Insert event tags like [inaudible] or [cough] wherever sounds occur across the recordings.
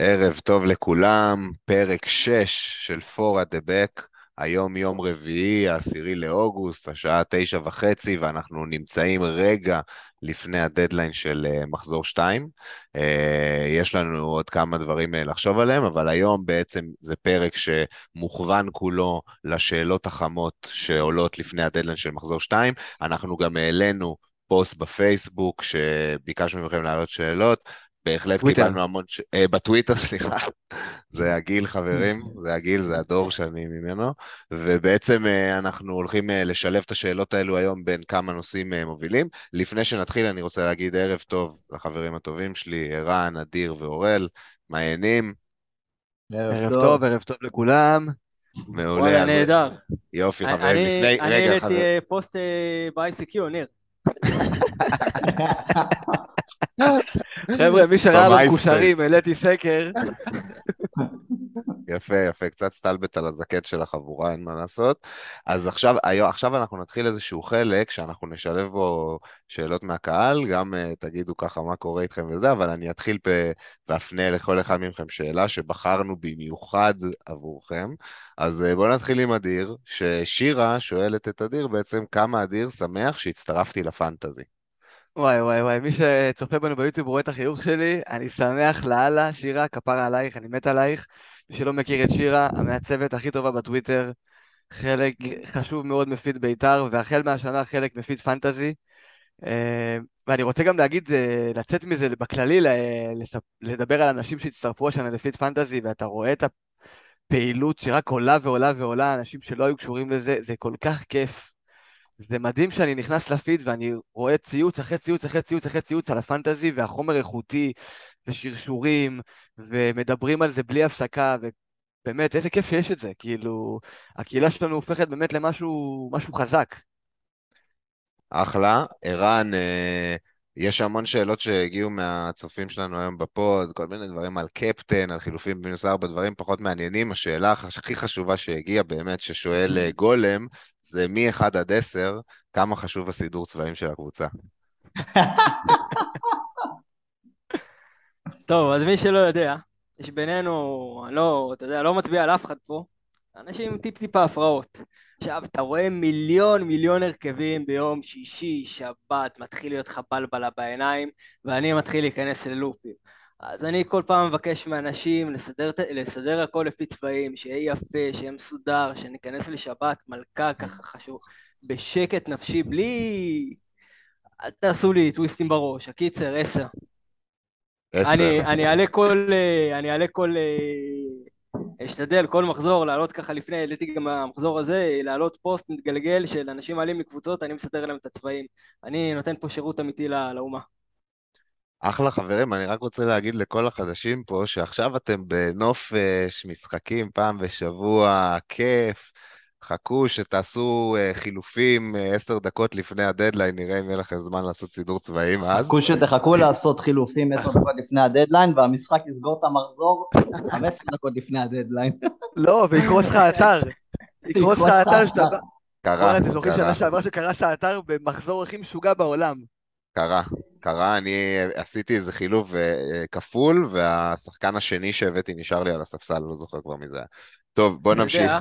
ערב טוב לכולם, פרק 6 של פור at the back, היום יום רביעי, העשירי לאוגוסט, השעה תשע וחצי, ואנחנו נמצאים רגע לפני הדדליין של uh, מחזור 2. Uh, יש לנו עוד כמה דברים uh, לחשוב עליהם, אבל היום בעצם זה פרק שמוכוון כולו לשאלות החמות שעולות לפני הדדליין של מחזור 2. אנחנו גם העלינו פוסט בפייסבוק שביקשנו מכם להעלות שאלות. בהחלט טוויטר. קיבלנו המון, ש... אה, בטוויטר, [laughs] סליחה, זה הגיל חברים, זה הגיל, זה הדור שאני ממנו, ובעצם אה, אנחנו הולכים אה, לשלב את השאלות האלו היום בין כמה נושאים אה, מובילים. לפני שנתחיל אני רוצה להגיד ערב טוב לחברים הטובים שלי, ערן, אדיר ואורל, מה העניינים? ערב, ערב טוב. טוב, ערב טוב לכולם. מעולה. וואלה, נהדר. יופי, חברים, לפני, אני רגע, חברים. אני העליתי פוסט ב-ICQ, ניר. [laughs] חבר'ה, מי שראה לו מקושרים, העליתי סקר. יפה, יפה, קצת סטלבט על הזקט של החבורה, אין מה לעשות. אז עכשיו, עכשיו אנחנו נתחיל איזשהו חלק שאנחנו נשלב בו שאלות מהקהל, גם uh, תגידו ככה מה קורה איתכם וזה, אבל אני אתחיל ואפנה לכל אחד מכם שאלה שבחרנו במיוחד עבורכם. אז uh, בואו נתחיל עם אדיר, ששירה שואלת את אדיר בעצם כמה אדיר שמח שהצטרפתי לפנטזי. וואי וואי וואי, מי שצופה בנו ביוטיוב רואה את החיוך שלי, אני שמח לאללה, שירה, כפרה עלייך, אני מת עלייך. מי שלא מכיר את שירה, המעצבת הכי טובה בטוויטר, חלק חשוב מאוד מפיד בית"ר, והחל מהשנה חלק מפיד פנטזי. אה, ואני רוצה גם להגיד, אה, לצאת מזה בכללי, לדבר על אנשים שהצטרפו השנה לפיד פנטזי, ואתה רואה את הפעילות שרק עולה ועולה ועולה, אנשים שלא היו קשורים לזה, זה כל כך כיף. זה מדהים שאני נכנס לפיד ואני רואה ציוץ אחרי ציוץ אחרי ציוץ אחרי ציוץ על הפנטזי והחומר איכותי ושרשורים ומדברים על זה בלי הפסקה ובאמת איזה כיף שיש את זה, כאילו הקהילה שלנו הופכת באמת למשהו חזק. אחלה, ערן, אה, יש המון שאלות שהגיעו מהצופים שלנו היום בפוד, כל מיני דברים על קפטן, על חילופים במינוס ארבע, דברים פחות מעניינים. השאלה הכי חשובה שהגיעה באמת, ששואל אה, גולם, זה מ-1 עד 10, כמה חשוב הסידור צבעים של הקבוצה. טוב, אז מי שלא יודע, יש בינינו, לא, אתה יודע, לא מצביע על אף אחד פה, אנשים טיפ-טיפה הפרעות. עכשיו, אתה רואה מיליון מיליון הרכבים ביום שישי, שבת, מתחיל להיות לך בלבלה בעיניים, ואני מתחיל להיכנס ללופים. אז אני כל פעם מבקש מאנשים לסדר, לסדר הכל לפי צבעים, שיהיה יפה, שיהיה מסודר, שניכנס לשבת, מלכה ככה חשוב, בשקט נפשי, בלי... אל תעשו לי טוויסטים בראש, הקיצר, עשר. עשר. אני, אני אעלה כל... אני אעלה כל... אשתדל כל מחזור לעלות ככה לפני, העליתי גם המחזור הזה, לעלות פוסט מתגלגל של אנשים מעלים מקבוצות, אני מסדר להם את הצבעים. אני נותן פה שירות אמיתי לאומה. אחלה חברים, אני רק רוצה להגיד לכל החדשים פה, שעכשיו אתם בנופש, משחקים פעם בשבוע, כיף. חכו שתעשו uh, חילופים uh, עשר דקות לפני הדדליין, נראה אם יהיה לכם זמן לעשות סידור צבעים אז. חכו שתחכו לעשות חילופים עשר דקות לפני הדדליין, והמשחק יסגור את המחזור חמש עשר דקות לפני הדדליין. לא, ויקרוס לך האתר. יקרוס לך האתר שאתה... קרה, אתם זוכרים שנה שעברה שקרס האתר במחזור הכי משוגע בעולם. קרה, קרה, אני עשיתי איזה חילוף uh, כפול, והשחקן השני שהבאתי נשאר לי על הספסל, לא זוכר כבר מי זה היה. טוב, בוא נמשיך.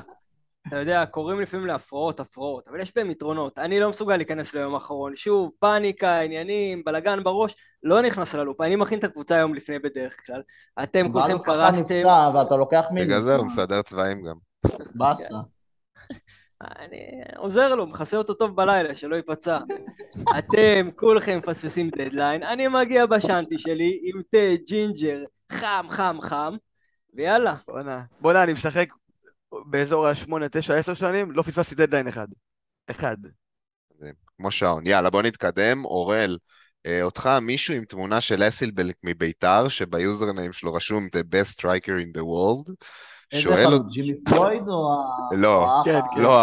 אתה יודע, קוראים לפעמים להפרעות, הפרעות, אבל יש בהם יתרונות. אני לא מסוגל להיכנס ליום האחרון. שוב, פאניקה, עניינים, בלאגן בראש, לא נכנס ללופ. אני מכין את הקבוצה היום לפני בדרך כלל. אתם כולכם קרסתם... ואתה לוקח מיני. בגלל זה הוא מסדר צבעים גם. באסה. אני עוזר לו, מכסה אותו טוב בלילה, שלא ייפצע. אתם כולכם מפספסים דדליין, אני מגיע בשאנטי שלי עם תה, ג'ינג'ר, חם, חם, חם, ויאללה. בואנה, בואנה, אני משחק באזור ה-8, 9, 10 שנים, לא פספסתי דדליין אחד. אחד. כמו שעון. יאללה, בוא נתקדם. אורל, אה, אותך מישהו עם תמונה של אסילבלק מביתר, שביוזרניים שלו רשום The best striker in the world. שואל... איזה ג'ימי פלויד או ה... לא, כן, כן. לא,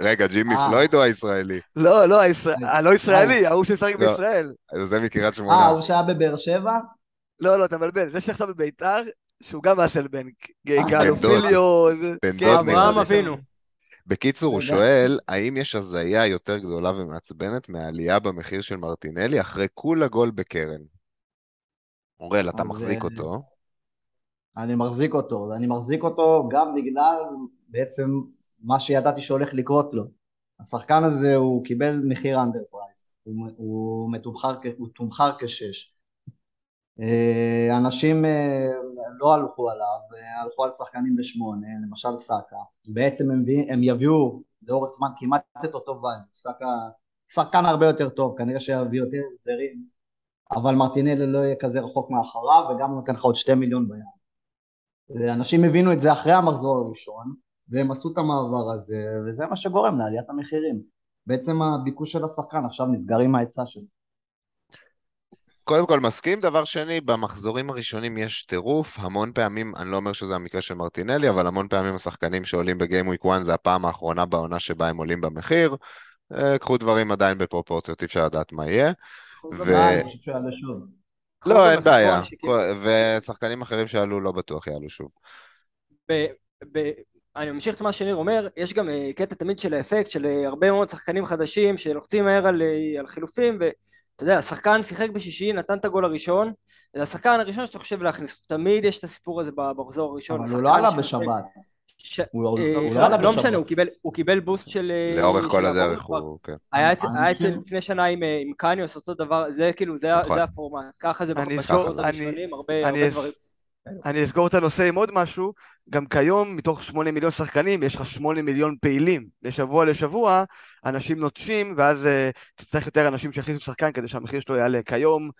רגע, ג'ימי אה. פלויד או הישראלי? לא, לא, הלא ישראלי, ההוא שמשחק לא. בישראל. זה מקריית שמונה. אה, הוא שהיה בבאר שבע? לא, לא, אתה מבלבל, זה שעכשיו בביתר, שהוא גם אסלבנק, גלופיליו, כן, אברהם אבינו. בקיצור, הוא שואל, האם יש הזיה יותר גדולה ומעצבנת מהעלייה במחיר של מרטינלי אחרי כולה גול בקרן? אורל, אתה מחזיק אותו. אני מחזיק אותו, אני מחזיק אותו גם בגלל בעצם מה שידעתי שהולך לקרות לו. השחקן הזה הוא קיבל מחיר under price, הוא, הוא מתומחר, הוא תומחר כשש. אה, אנשים אה, לא הלכו עליו, אה, הלכו על שחקנים בשמונה, למשל סאקה, בעצם הם, הם יביאו לאורך זמן כמעט את אותו וייב, סאקה שחקן הרבה יותר טוב, כנראה שיביא יותר זרים, אבל מרטינלי לא יהיה כזה רחוק מאחריו וגם הוא נותן לך עוד שתי מיליון ביד. אנשים הבינו את זה אחרי המחזור הראשון והם עשו את המעבר הזה וזה מה שגורם לעליית המחירים. בעצם הביקוש של השחקן עכשיו נסגר עם ההיצע שלו. קודם כל מסכים, דבר שני, במחזורים הראשונים יש טירוף, המון פעמים, אני לא אומר שזה המקרה של מרטינלי, אבל המון פעמים השחקנים שעולים בגיים וויק 1 זה הפעם האחרונה בעונה שבה הם עולים במחיר, אה, קחו דברים עדיין בפרופורציות, אי אפשר לדעת מה יהיה. ו... לא, אין בעיה, ושחקנים אחרים שעלו לא בטוח יעלו שוב. אני ממשיך את מה שניר אומר, יש גם אה, קטע תמיד של האפקט של אה, הרבה מאוד שחקנים חדשים שלוחצים מהר על, על חילופים ואתה יודע, השחקן שיחק בשישי, נתן את הגול הראשון זה השחקן הראשון שאתה חושב להכניס, תמיד יש את הסיפור הזה במחזור הראשון. אבל הוא לא עלה בשבת. ש... הוא לא, אה, לא, לא, משנה, הוא קיבל, הוא קיבל בוסט של... אה, לאורך של כל הדרך הוא... כן. היה אצל לפני שנה עם, אה, עם קניוס אותו דבר, זה כאילו, זה, נכון. זה הפורמט, ככה זה בשבועות הראשונים, הרבה, הרבה דברים. אני אסגור את הנושא עם עוד משהו, גם כיום מתוך שמונה מיליון שחקנים יש לך שמונה מיליון פעילים, משבוע לשבוע אנשים נוטשים ואז uh, תצטרך יותר אנשים שיכניסו שחקן כדי שהמחיר שלו יעלה. כיום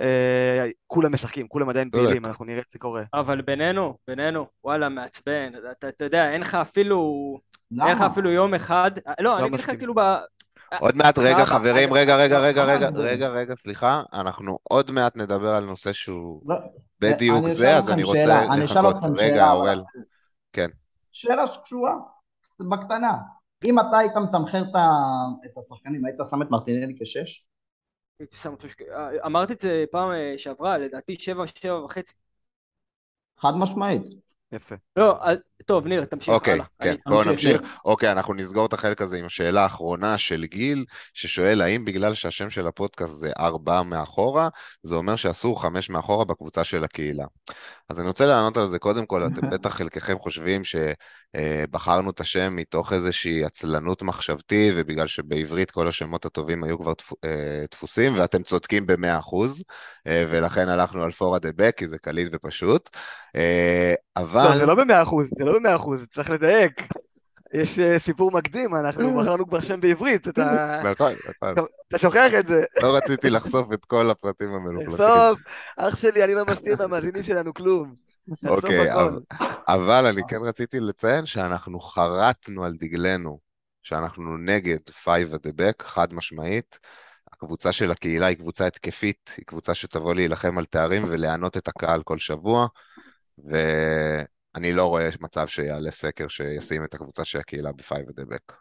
אה, כולם משחקים, כולם עדיין פעילים, אנחנו נראה את זה קורה. אבל בינינו, בינינו, וואלה, מעצבן. אתה יודע, אין לך אפילו... אין לך אפילו יום אחד... לא, אני לא אגיד לך כאילו ב... עוד מעט, רגע חברים, רגע, רגע, רגע, רגע, רגע, רגע, סליחה, אנחנו עוד מעט נדבר על נושא שהוא לא, בדיוק זה, אז אני רוצה לחכות. רגע, אוראל, כן. שאלה שקשורה, בקטנה. אם אתה היית מתמחר את השחקנים, היית שם את מרטינלי כשש? אמרתי את זה פעם אה, שעברה, לדעתי שבע, שבע וחצי. חד משמעית. יפה. לא, טוב, ניר, תמשיך אוקיי, הלאה. כן, בואו נמשיך. אוקיי, אנחנו נסגור את החלק הזה עם השאלה האחרונה של גיל, ששואל האם בגלל שהשם של הפודקאסט זה ארבע מאחורה, זה אומר שאסור חמש מאחורה בקבוצה של הקהילה. אז אני רוצה לענות על זה קודם כל, אתם [laughs] בטח חלקכם חושבים שבחרנו את השם מתוך איזושהי עצלנות מחשבתית, ובגלל שבעברית כל השמות הטובים היו כבר אה, דפוסים, ואתם צודקים במאה אחוז, אה, ולכן הלכנו על פורה דה בק, כי זה קליט ופשוט. אה, אבל... לא, זה לא במאה אחוז, זה לא במאה אחוז, צריך לדייק. יש סיפור מקדים, אנחנו בחרנו כבר שם בעברית, אתה... נכון, נכון. אתה שוכח את זה. לא רציתי לחשוף את כל הפרטים המלוכלכים. לחשוף, אח שלי, אני לא מסתיר מהמאזינים שלנו כלום. [laughs] אוקיי, אבל אני כן רציתי לציין שאנחנו חרטנו על דגלנו שאנחנו נגד Five at the back, חד משמעית. הקבוצה של הקהילה היא קבוצה התקפית, היא קבוצה שתבוא להילחם על תארים ולענות את הקהל כל שבוע, ואני לא רואה מצב שיעלה סקר שישים את הקבוצה של הקהילה ב-Five at the back.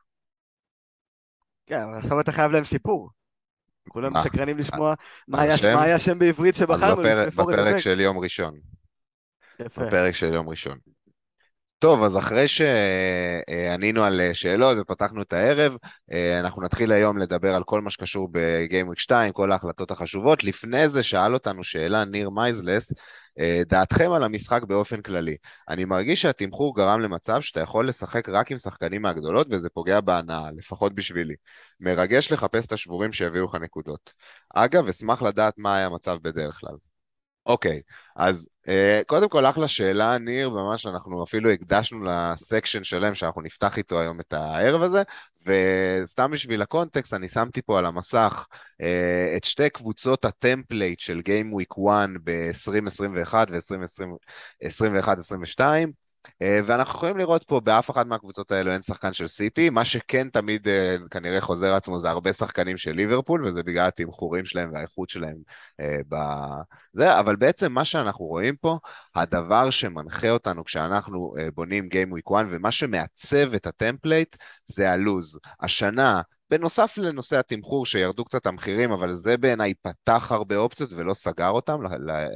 כן, אבל עכשיו אתה חייב להם סיפור. כולם סקרנים לשמוע מה היה השם בעברית שבחרנו. אז בפרק של יום ראשון. יפה. בפרק של יום ראשון. טוב, אז אחרי שענינו על שאלות ופתחנו את הערב, אנחנו נתחיל היום לדבר על כל מה שקשור ב Gameweek 2, כל ההחלטות החשובות. לפני זה שאל אותנו שאלה ניר מייזלס, דעתכם על המשחק באופן כללי. אני מרגיש שהתמחור גרם למצב שאתה יכול לשחק רק עם שחקנים מהגדולות וזה פוגע בהנאה, לפחות בשבילי. מרגש לחפש את השבורים שיביאו לך נקודות. אגב, אשמח לדעת מה היה המצב בדרך כלל. אוקיי, אז uh, קודם כל אחלה שאלה, ניר, ממש אנחנו אפילו הקדשנו לסקשן שלם שאנחנו נפתח איתו היום את הערב הזה, וסתם בשביל הקונטקסט, אני שמתי פה על המסך uh, את שתי קבוצות ה template של Game Week 1 ב-2021 ו-2021-2022. אה, ואנחנו יכולים לראות פה באף אחת מהקבוצות האלו אין שחקן של סיטי, מה שכן תמיד אה, כנראה חוזר עצמו זה הרבה שחקנים של ליברפול, וזה בגלל התמחורים שלהם והאיכות שלהם אה, ב... זה, אבל בעצם מה שאנחנו רואים פה, הדבר שמנחה אותנו כשאנחנו בונים Game Week 1, ומה שמעצב את ה template זה הלוז. השנה בנוסף לנושא התמחור שירדו קצת המחירים, אבל זה בעיניי פתח הרבה אופציות ולא סגר אותם,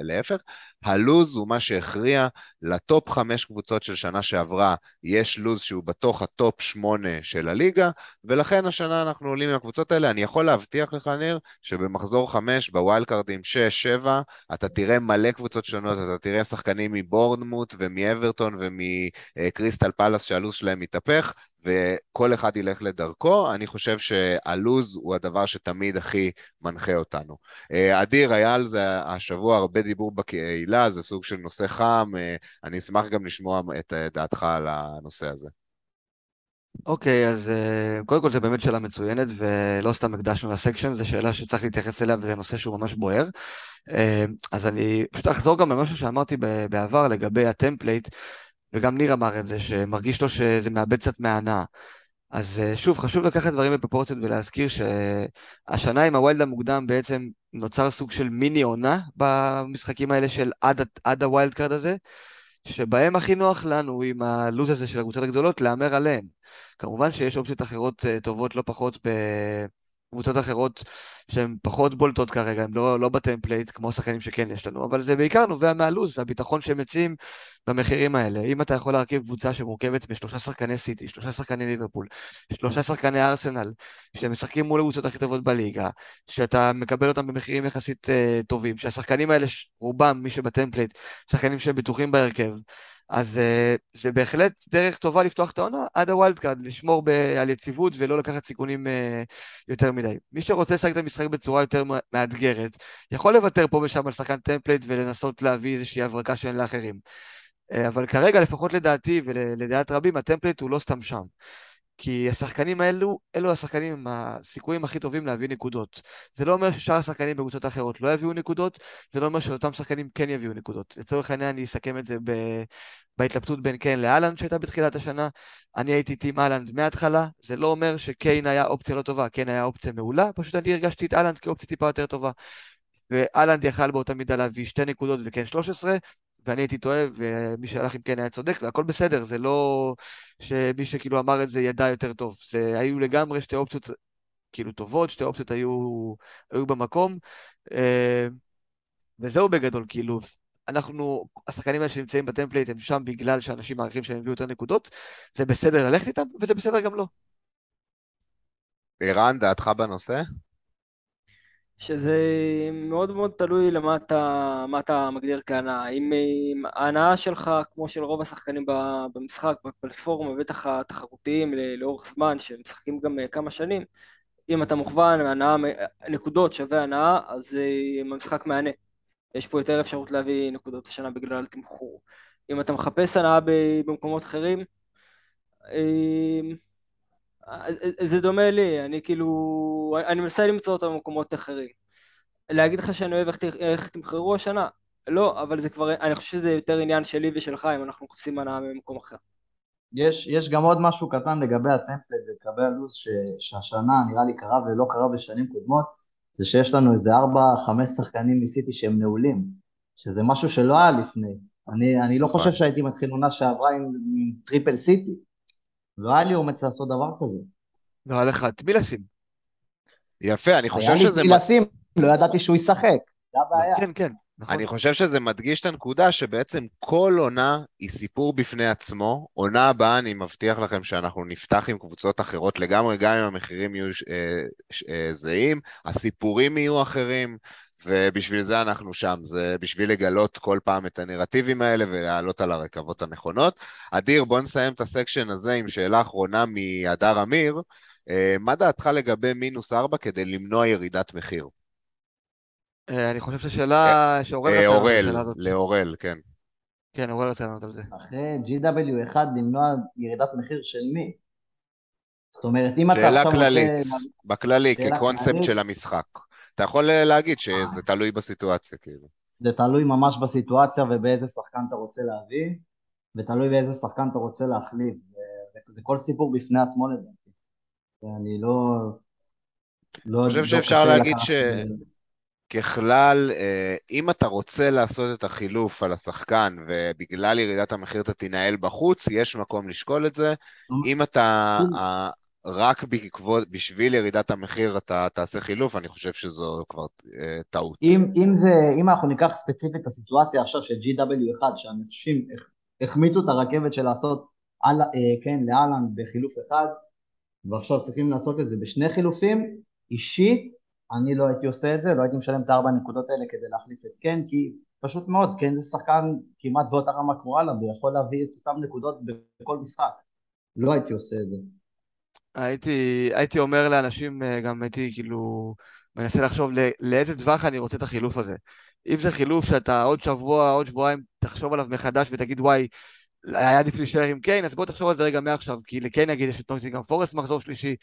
להפך. הלוז הוא מה שהכריע ל top חמש קבוצות של שנה שעברה, יש לוז שהוא בתוך ה top שמונה של הליגה, ולכן השנה אנחנו עולים עם הקבוצות האלה. אני יכול להבטיח לך, ניר, שבמחזור חמש, בווילד קארדים שש, שבע, אתה תראה מלא קבוצות שונות, אתה תראה שחקנים מבורנמוט ומאברטון ומקריסטל פאלאס שהלו"ז שלהם מתהפך, וכל אחד ילך לדרכו, אני חושב שהלוז הוא הדבר שתמיד הכי מנחה אותנו. אה, אדיר, היה על זה השבוע הרבה דיבור בקהילה, זה סוג של נושא חם, אה, אני אשמח גם לשמוע את דעתך על הנושא הזה. אוקיי, okay, אז קודם כל זה באמת שאלה מצוינת, ולא סתם הקדשנו לסקשן, זו שאלה שצריך להתייחס אליה, וזה נושא שהוא ממש בוער. אז אני פשוט אחזור גם למשהו שאמרתי בעבר לגבי ה template, וגם ניר אמר את זה, שמרגיש לו שזה מאבד קצת מההנאה. אז uh, שוב, חשוב לקחת דברים בפרופורציות ולהזכיר שהשנה עם ה wild המוקדם בעצם נוצר סוג של מיני עונה במשחקים האלה של עד, עד ה wildcard הזה, שבהם הכי נוח לנו עם הלו"ז הזה של הקבוצות הגדולות להמר עליהן. כמובן שיש אופציות אחרות uh, טובות לא פחות בקבוצות אחרות שהן פחות בולטות כרגע, הן לא, לא ב template כמו שחקנים שכן יש לנו, אבל זה בעיקר נובע מהלו"ז והביטחון שהם מציעים במחירים האלה. אם אתה יכול להרכיב קבוצה שמורכבת משלושה שחקני סיטי, שלושה שחקני ליברפול, שלושה שחקני ארסנל, שהם משחקים מול הקבוצות הכי טובות בליגה, שאתה מקבל אותם במחירים יחסית uh, טובים, שהשחקנים האלה, רובם, מי שב template, שחקנים שהם בטוחים בהרכב, אז uh, זה בהחלט דרך טובה לפתוח את העונה עד ה wildcard, לשמור ב- על יציבות ולא לקחת סיכונים uh, יותר מדי. מי שרוצה לשחק את המשחק בצורה יותר מאתגרת, יכול לוותר פה ושם על שחקן template ולנסות להביא איזושהי הברקה שאין לאחרים. Uh, אבל כרגע, לפחות לדעתי ולדעת רבים, ה template הוא לא סתם שם. כי השחקנים האלו, אלו השחקנים עם הסיכויים הכי טובים להביא נקודות. זה לא אומר ששאר השחקנים בקבוצות אחרות לא יביאו נקודות, זה לא אומר שאותם שחקנים כן יביאו נקודות. לצורך העניין אני אסכם את זה ב... בהתלבטות בין קיין להאלנד שהייתה בתחילת השנה. אני הייתי team האלנד מההתחלה, זה לא אומר שקיין היה אופציה לא טובה, קיין היה אופציה מעולה, פשוט אני הרגשתי את האלנד כאופציה טיפה יותר טובה. והאלנד יכל באותה מידה להביא שתי נקודות וקיין 13, ואני הייתי טועה, ומי שהלך עם קיין היה צודק, והכל בסדר, זה לא שמי שכאילו אמר את זה ידע יותר טוב. זה היו לגמרי שתי אופציות כאילו טובות, שתי אופציות היו, היו במקום, אה, וזהו בגדול, כאילו, אנחנו, השחקנים האלה שנמצאים ב template הם שם בגלל שאנשים מעריכים שהם הביאו יותר נקודות, זה בסדר ללכת איתם, וזה בסדר גם לא. ערן, דעתך בנושא? שזה מאוד מאוד תלוי למה אתה, מה אתה מגדיר כהנאה. אם, ההנאה שלך, כמו של רוב השחקנים במשחק, בפלטפורמה, בטח התחרותיים לאורך זמן, שמשחקים גם אה, כמה שנים, אם אתה מוכוון, הנאה, נקודות שווה הנאה, אז אה, המשחק מהנה. יש פה יותר אפשרות להביא נקודות השנה בגלל תמחור. אם אתה מחפש הנאה במקומות אחרים, אה, זה דומה לי, אני כאילו, אני מנסה למצוא אותם במקומות אחרים. להגיד לך שאני אוהב איך, איך תמכרו השנה? לא, אבל זה כבר, אני חושב שזה יותר עניין שלי ושלך אם אנחנו מחפשים הנאה ממקום אחר. יש, יש גם עוד משהו קטן לגבי הטמפלט ולגבי הלו"ז שהשנה נראה לי קרה ולא קרה בשנים קודמות, זה שיש לנו איזה ארבע, חמש שחקנים מסיטי שהם נעולים, שזה משהו שלא היה לפני. אני, אני לא חושב נכון. שהייתי מתחיל עונה שעברה עם, עם triple סיטי. לא היה לי אומץ לעשות דבר כזה. לא היה לך את מי לשים. יפה, אני חושב שזה... היה לי מי לשים, לא ידעתי שהוא ישחק, זה הבעיה. כן, כן. נכון. אני חושב שזה מדגיש את הנקודה שבעצם כל עונה היא סיפור בפני עצמו. עונה הבאה, אני מבטיח לכם שאנחנו נפתח עם קבוצות אחרות לגמרי, גם אם המחירים יהיו אה, אה, זהים, הסיפורים יהיו אחרים. ובשביל זה אנחנו שם, זה בשביל לגלות כל פעם את הנרטיבים האלה ולעלות על הרכבות הנכונות. אדיר, בוא נסיים את הסקשן הזה עם שאלה אחרונה מהדר אמיר. אה, מה דעתך לגבי מינוס ארבע כדי למנוע ירידת מחיר? אה, אני חושב ששאלה אה, שאורל רצה לענות על השאלה הזאת. לאורל, כן. כן, אורל רצה לענות על זה. אחרי GW1 למנוע ירידת מחיר של מי? זאת אומרת, אם אתה עכשיו. שאלה כללית, בכללי, כקונספט של המשחק. אתה יכול אה, להגיד שזה תלוי בסיטואציה, כאילו. זה תלוי ממש בסיטואציה ובאיזה שחקן אתה רוצה להביא, ותלוי באיזה שחקן אתה רוצה להחליף. זה כל סיפור בפני עצמו לדעתי. אני לא... לא... אני חושב שאפשר להגיד ש... ככלל, אה, אם אתה רוצה לעשות את החילוף על השחקן ובגלל ירידת המחיר אתה תנהל בחוץ, יש מקום לשקול את זה. אם אתה... רק בעקבות, בשביל ירידת המחיר אתה תעשה חילוף, אני חושב שזו כבר אה, טעות. אם, אם, זה, אם אנחנו ניקח ספציפית את הסיטואציה עכשיו של GW1, שאנשים החמיצו את הרכבת של לעשות על, אה, כן, לאלן בחילוף אחד, ועכשיו צריכים לעשות את זה בשני חילופים, אישית אני לא הייתי עושה את זה, לא הייתי משלם את הארבע נקודות האלה כדי להחליף את קן, כי פשוט מאוד, קן זה שחקן כמעט באותה רמה כמו אלן, ויכול להביא את אותן נקודות בכל משחק. לא הייתי עושה את זה. הייתי, הייתי אומר לאנשים, אה, גם הייתי כאילו מנסה לחשוב לא, לאיזה טווח אני רוצה את החילוף הזה. אם זה חילוף שאתה עוד שבוע, עוד שבועיים תחשוב עליו מחדש ותגיד וואי, היה עדיף להישאר עם קיין, אז בוא תחשוב על זה רגע מעכשיו, כי לקיין נגיד יש את נוטינגרם פורסט מחזור שלישי,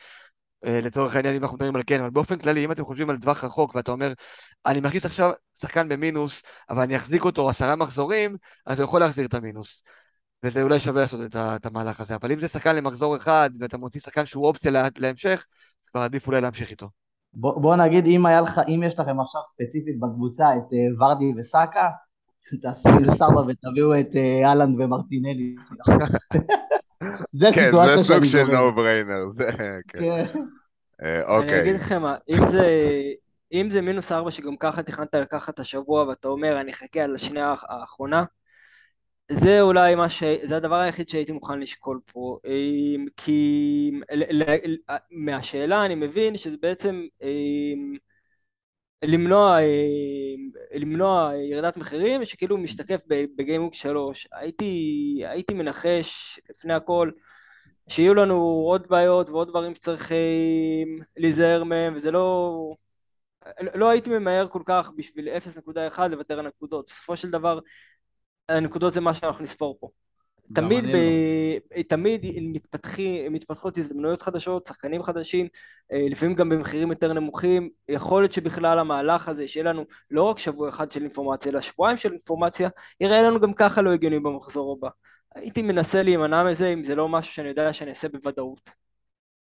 אה, לצורך העניין אם אנחנו מדברים על קיין, אבל באופן כללי אם אתם חושבים על טווח רחוק ואתה אומר אני מכניס עכשיו שחקן במינוס אבל אני אחזיק אותו עשרה מחזורים אז הוא יכול להחזיר את המינוס וזה אולי שווה לעשות את, את המהלך הזה אבל אם זה שחקן למחזור אחד ואתה מוציא שחקן שהוא אופציה לה, להמשך כבר עדיף אולי להמשיך איתו. בוא, בוא נגיד אם, לך, אם יש לכם עכשיו ספציפית בקבוצה את uh, ורדי וסאקה [laughs] תעשו מינוס ארבע ותביאו את uh, אהלנד ומרטינלי [laughs] זה כן, סיטואציה שאני זה סוג של נו בריינר. כן. אוקיי. אני אגיד לכם מה, אם זה מינוס ארבע שגם ככה תכננת לקחת השבוע ואתה אומר אני אחכה על השנייה האחרונה זה אולי מה ש... זה הדבר היחיד שהייתי מוכן לשקול פה כי מהשאלה אני מבין שזה בעצם למנוע, למנוע ירידת מחירים שכאילו משתקף בגיימוק שלוש. הייתי, הייתי מנחש לפני הכל שיהיו לנו עוד בעיות ועוד דברים שצריכים להיזהר מהם וזה לא לא הייתי ממהר כל כך בשביל 0.1 לוותר על נקודות בסופו של דבר הנקודות זה מה שאנחנו נספור פה תמיד, ב... לא. תמיד מתפתחים, מתפתחות הזדמנויות חדשות, שחקנים חדשים, אה, לפעמים גם במחירים יותר נמוכים, יכול להיות שבכלל המהלך הזה שיהיה לנו לא רק שבוע אחד של אינפורמציה אלא שבועיים של אינפורמציה, יראה לנו גם ככה לא הגיוני במחזור הבא. הייתי מנסה להימנע מזה אם זה לא משהו שאני יודע שאני אעשה בוודאות.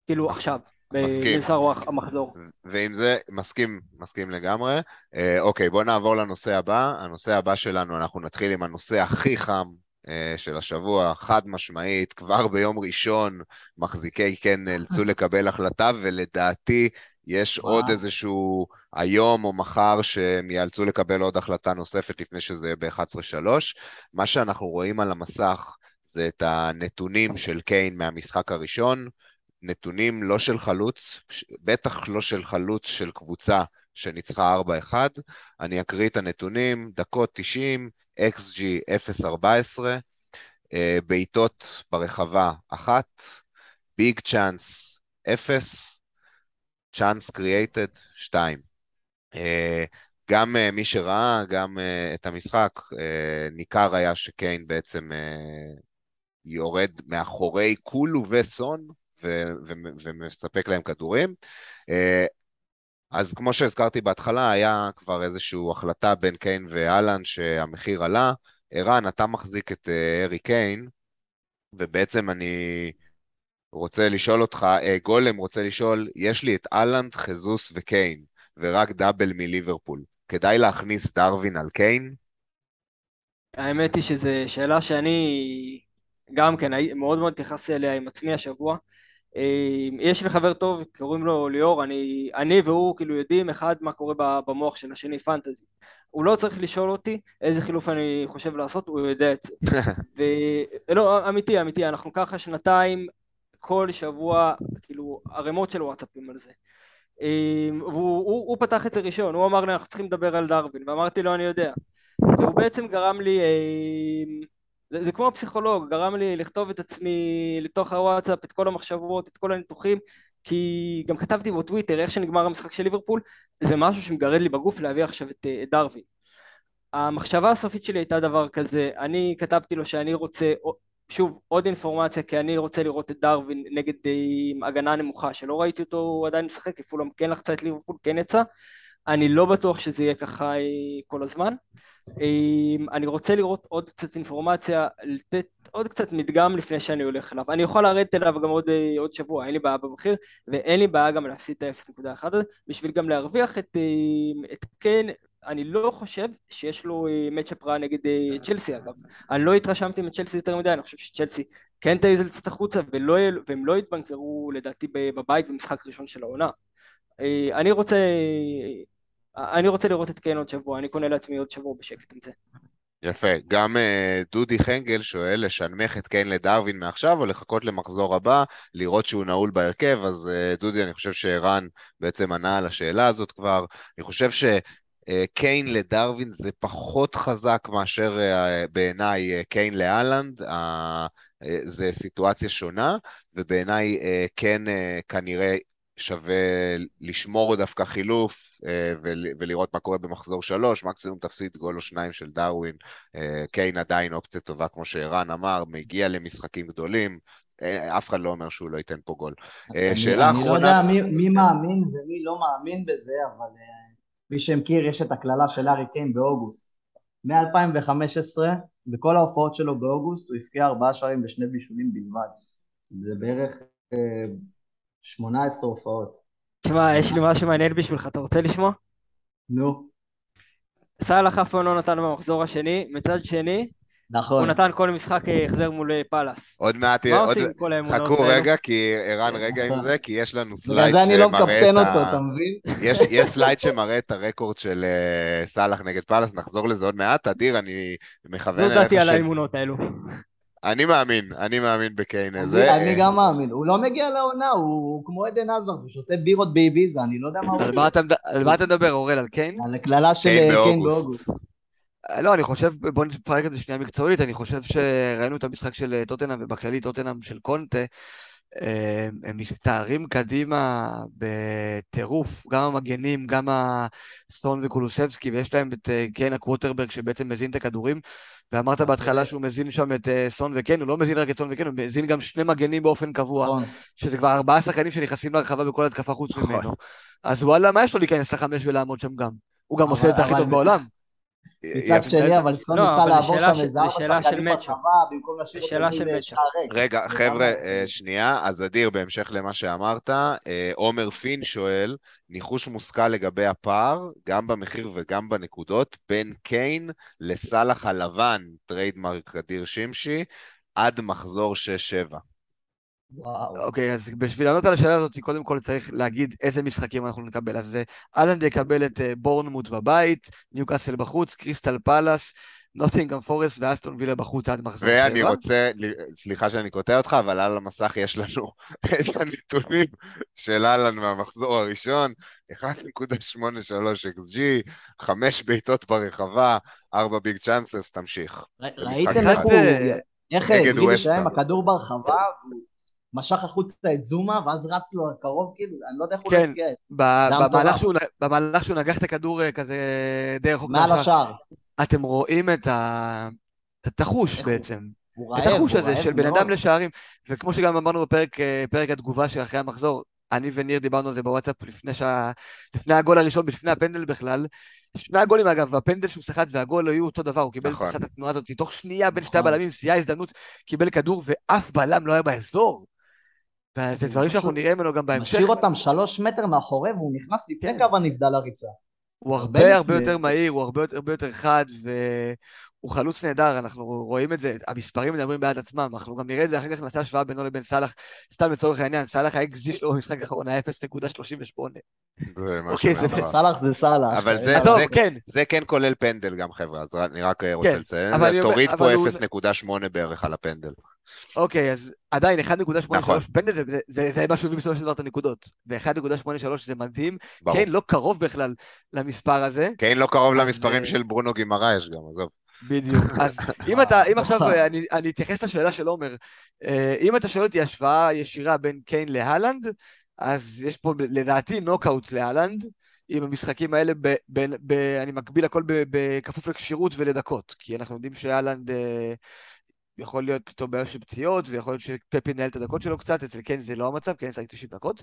כאילו עכשיו. מסכים. בנסר המחזור. ועם זה, מסכים, מסכים לגמרי. אה, אוקיי, בואו נעבור לנושא הבא. הנושא הבא שלנו, אנחנו נתחיל עם הנושא הכי חם אה, של השבוע, חד משמעית, כבר ביום ראשון מחזיקי כן נאלצו לקבל החלטה, ולדעתי יש וואו. עוד איזשהו היום או מחר שהם ייאלצו לקבל עוד החלטה נוספת לפני שזה יהיה ב-11-3. מה שאנחנו רואים על המסך זה את הנתונים של קיין מהמשחק הראשון, נתונים לא של חלוץ, בטח לא של חלוץ של קבוצה שניצחה 4-1. אני אקריא את הנתונים, דקות 90, XG 0.14, בעיטות ברחבה 1, ביג צ'אנס 0, צ'אנס קריאייטד 2. גם uh, מי שראה, גם uh, את המשחק, uh, ניכר היה שקיין בעצם יורד מאחורי קולו וסון ומספק להם כדורים. Uh, אז כמו שהזכרתי בהתחלה, היה כבר איזושהי החלטה בין קיין ואלן שהמחיר עלה. ערן, אתה מחזיק את ארי קיין, ובעצם אני רוצה לשאול אותך, גולם רוצה לשאול, יש לי את אהלנד, חזוס וקיין, ורק דאבל מליברפול. כדאי להכניס דרווין על קיין? האמת היא שזו שאלה שאני גם כן מאוד מאוד התייחסתי אליה עם עצמי השבוע. אה, יש לי חבר טוב, קוראים לו ליאור, אני, אני והוא כאילו יודעים אחד מה קורה במוח של השני פנטזי. הוא לא צריך לשאול אותי איזה חילוף אני חושב לעשות, הוא יודע את זה. [laughs] ולא, אמיתי, אמיתי, אנחנו ככה שנתיים, כל שבוע, כאילו, ערימות של וואטסאפים על זה. אמ, והוא הוא, הוא פתח את זה ראשון, הוא אמר לי אנחנו צריכים לדבר על דרווין, ואמרתי לו אני יודע. והוא בעצם גרם לי, אמ, זה, זה כמו פסיכולוג, גרם לי לכתוב את עצמי לתוך הוואטסאפ, את כל המחשבות, את כל הניתוחים, כי גם כתבתי בטוויטר איך שנגמר המשחק של ליברפול, זה משהו שמגרד לי בגוף להביא עכשיו את, את דרווין. המחשבה הסופית שלי הייתה דבר כזה, אני כתבתי לו שאני רוצה שוב, עוד אינפורמציה, כי אני רוצה לראות את דרווין נגד עם הגנה נמוכה, שלא ראיתי אותו הוא עדיין משחק, כי פולאם כן לחצה את ליברפול, כן יצא. אני לא בטוח שזה יהיה ככה אה, כל הזמן. אה, אני רוצה לראות עוד קצת אינפורמציה, לתת עוד קצת מדגם לפני שאני הולך אליו. אני יכול לרדת אליו גם עוד, אה, עוד שבוע, אין לי בעיה במחיר, ואין לי בעיה גם להפסיד את ה-0.1 הזה, בשביל גם להרוויח את, את כן אני לא חושב שיש לו מצ'אפ רע נגד צ'לסי אגב. אני לא התרשמתי מצ'לסי יותר מדי, אני חושב שצ'לסי כן טייזל קצת החוצה ולא, והם לא יתבנקרו לדעתי בבית במשחק ראשון של העונה. אה, אני רוצה אני רוצה לראות את קיין עוד שבוע, אני קונה לעצמי עוד שבוע בשקט עם זה. יפה, גם uh, דודי חנגל שואל לשנמך את קיין לדרווין מעכשיו או לחכות למחזור הבא, לראות שהוא נעול בהרכב, אז uh, דודי, אני חושב שערן בעצם ענה על השאלה הזאת כבר. אני חושב שקיין uh, לדרווין זה פחות חזק מאשר בעיניי קיין לאלנד, זה סיטואציה שונה, ובעיניי כן כנראה שווה לשמור דווקא חילוף אה, ולראות מה קורה במחזור שלוש, מקסימום תפסיד גול או שניים של דרווין. אה, קיין עדיין אופציה טובה, כמו שערן אמר, מגיע למשחקים גדולים, אה, אף אחד לא אומר שהוא לא ייתן פה גול. שאלה אחרונה... אני לא יודע מי, מי מאמין ומי לא מאמין בזה, אבל מי שמכיר, יש את הקללה של הארי קיין באוגוסט. מ-2015, בכל ההופעות שלו באוגוסט, הוא הפקיע ארבעה שערים ושני בישולים בלבד. זה בערך 18 הופעות. תשמע, יש לי משהו מעניין בשבילך, אתה רוצה לשמוע? נו. סאלח אף פעם לא נתן במחזור השני, מצד שני, נכון. הוא נתן כל משחק אה, החזר מול אה, פאלאס. עוד מעט, מה עוד... עושים עם כל האמונות חכו האלו? רגע, כי ערן רגע עם זה, כי יש לנו סלייד בגלל זה אני לא שמראה מקפטן את אותו, ה... אתה מבין? [laughs] יש, יש סלייד שמראה את הרקורד של סאלח נגד פאלאס, נחזור לזה עוד מעט. אדיר, אני מכוון זו אליך דעתי על. האמונות האלו. אני מאמין, אני מאמין בקיין אני, הזה. אני גם מאמין, הוא לא מגיע לעונה, הוא, הוא כמו עדן עזרד, הוא שותה בירות באביזה, אני לא יודע מה הוא... על מה אתה מד- על מה אתה מדבר, אורל? על קיין? על הקללה של קיין אה. באוגוסט. לא, אני חושב, בוא נפרק את זה שנייה מקצועית, אני חושב שראינו את המשחק של אה, טוטנאם, ובכללי טוטנאם של קונטה, הם מסתערים קדימה בטירוף, גם המגנים, גם הסטון וקולוסבסקי, ויש להם את אה, קיין הקווטרברג שבעצם מזין את הכדורים, ואמרת בהתחלה. שהוא מזין שם את אה, סון וקיין, הוא לא מזין רק את סון וקיין, הוא מזין גם שני מגנים באופן קבוע, נכון. שזה כבר ארבעה שחקנים שנכנסים לרחבה בכל התקפה חוץ נכון. ממנו, אז וואלה, מה יש לו להיכנס לחמש ולעמוד שם גם? הוא גם עושה את זה הכי טוב בעולם. מצד שני, אבל סון לא, ניסה לעבור שם של- איזה זה ארבע שחקנים. ברחבה, במקום להשאיר אותו של מול מצ'אפ. שער ריק. רגע, חבר'ה, אה, שנייה, אז אדיר, בהמשך למה שאמרת, אה, עומר פין שואל, ניחוש מושכל לגבי הפער, גם במחיר וגם בנקודות, בין קיין לסאלח אהלנד, trademark אדיר שמשי, עד מחזור 6-7. וואו. אוקיי, אז בשביל לענות על השאלה הזאת, קודם כל צריך להגיד איזה משחקים אנחנו נקבל. אז אה, אהלנד יקבל את אה, בורנמוט בבית, ניוקאסל בחוץ, קריסטל פלאס, נוטינגאם פורסט ואסטון וילה בחוץ עד מחזור שבע. ואני רוצה, סליחה שאני קוטע אותך, אבל על המסך יש לנו [laughs] את הנתונים של אהלן מהמחזור הראשון, 1.83 XG, 5 בעיטות ברחבה, 4 ביג צ'אנסס, תמשיך. ראיתם איך אחד, הוא... אה, איך נגד הגריל ווסט שהיה עם האם. הכדור ברחבה, משך החוצה את זומה, ואז רץ לו קרוב, כאילו, אני לא יודע איך הוא כן. ב- זה במהלך. שהוא, נגח את הכדור אה, כזה די רחוק מעל השער. אתם רואים את ה... את החוש איך הוא- בעצם. הוא את רעב, החוש הזה רעב של בן מאוד. אדם לשערים, וכמו שגם אמרנו בפרק אה, פרק התגובה של אחרי המחזור, אני וניר דיברנו על זה בוואטסאפ לפני, שה... לפני הגול הראשון, לפני הפנדל בכלל. שני הגולים אגב, הפנדל שהוא סחט והגול היו אותו דבר, הוא קיבל נכון. את התנועה הזאת, תוך שנייה בין שתי נכון. הבלמים, סייע הזדמנות, קיבל כדור ואף בלם לא היה באזור. וזה דברים שאנחנו נראה ממנו גם בהמשך. משאיר אותם שלוש מטר מאחורי, והוא נכנס לפני כן. קו הנבדל לריצה. הוא הרבה הרבה. יותר מהיר, הוא הרבה יותר- חד, והוא חלוץ נהדר, אנחנו רואים את זה, המספרים מדברים בעד עצמם, אנחנו גם נראה את זה אחר כך, נעשה השוואה בינו לבין סאלח, סתם לצורך העניין, סאלח ה-XG שלו במשחק האחרון היה 0.38. זה משהו אוקיי, זה- מטורף. סאלח זה סאלח. אבל זה- זה- כן, זה כן כולל פנדל גם חבר'ה, אז אני רק רוצה כן, לציין זה, תוריד פה אבל הוא- 0.8 בערך על הפנדל. אוקיי, אז עדיין 1.83 נכון. פנדל זה- זה- זה מה שהביא בסופו של דבר את הנקודות, ו-1.83 זה מדהים, ברור. כן, לא קרוב בכלל למספר הזה, קיין לא קרוב למספרים אה, של ברונו גימרייש גם, עזוב. בדיוק. אז [laughs] אם אתה, אם עכשיו, אה, אני, אני אתייחס לשאלה של עומר, אה, אם אתה שואל אותי השוואה ישירה בין קיין להלנד, אז יש פה לדעתי נוקאוט להלנד, עם המשחקים האלה, ב, ב, ב, אני מקביל הכל בכפוף לכשירות ולדקות, כי אנחנו יודעים שהלנד אה, יכול להיות פתאום בעיה של פציעות, ויכול להיות שפפי ינהל את הדקות שלו קצת, אצל קיין זה לא המצב, קיין שחק 90 דקות,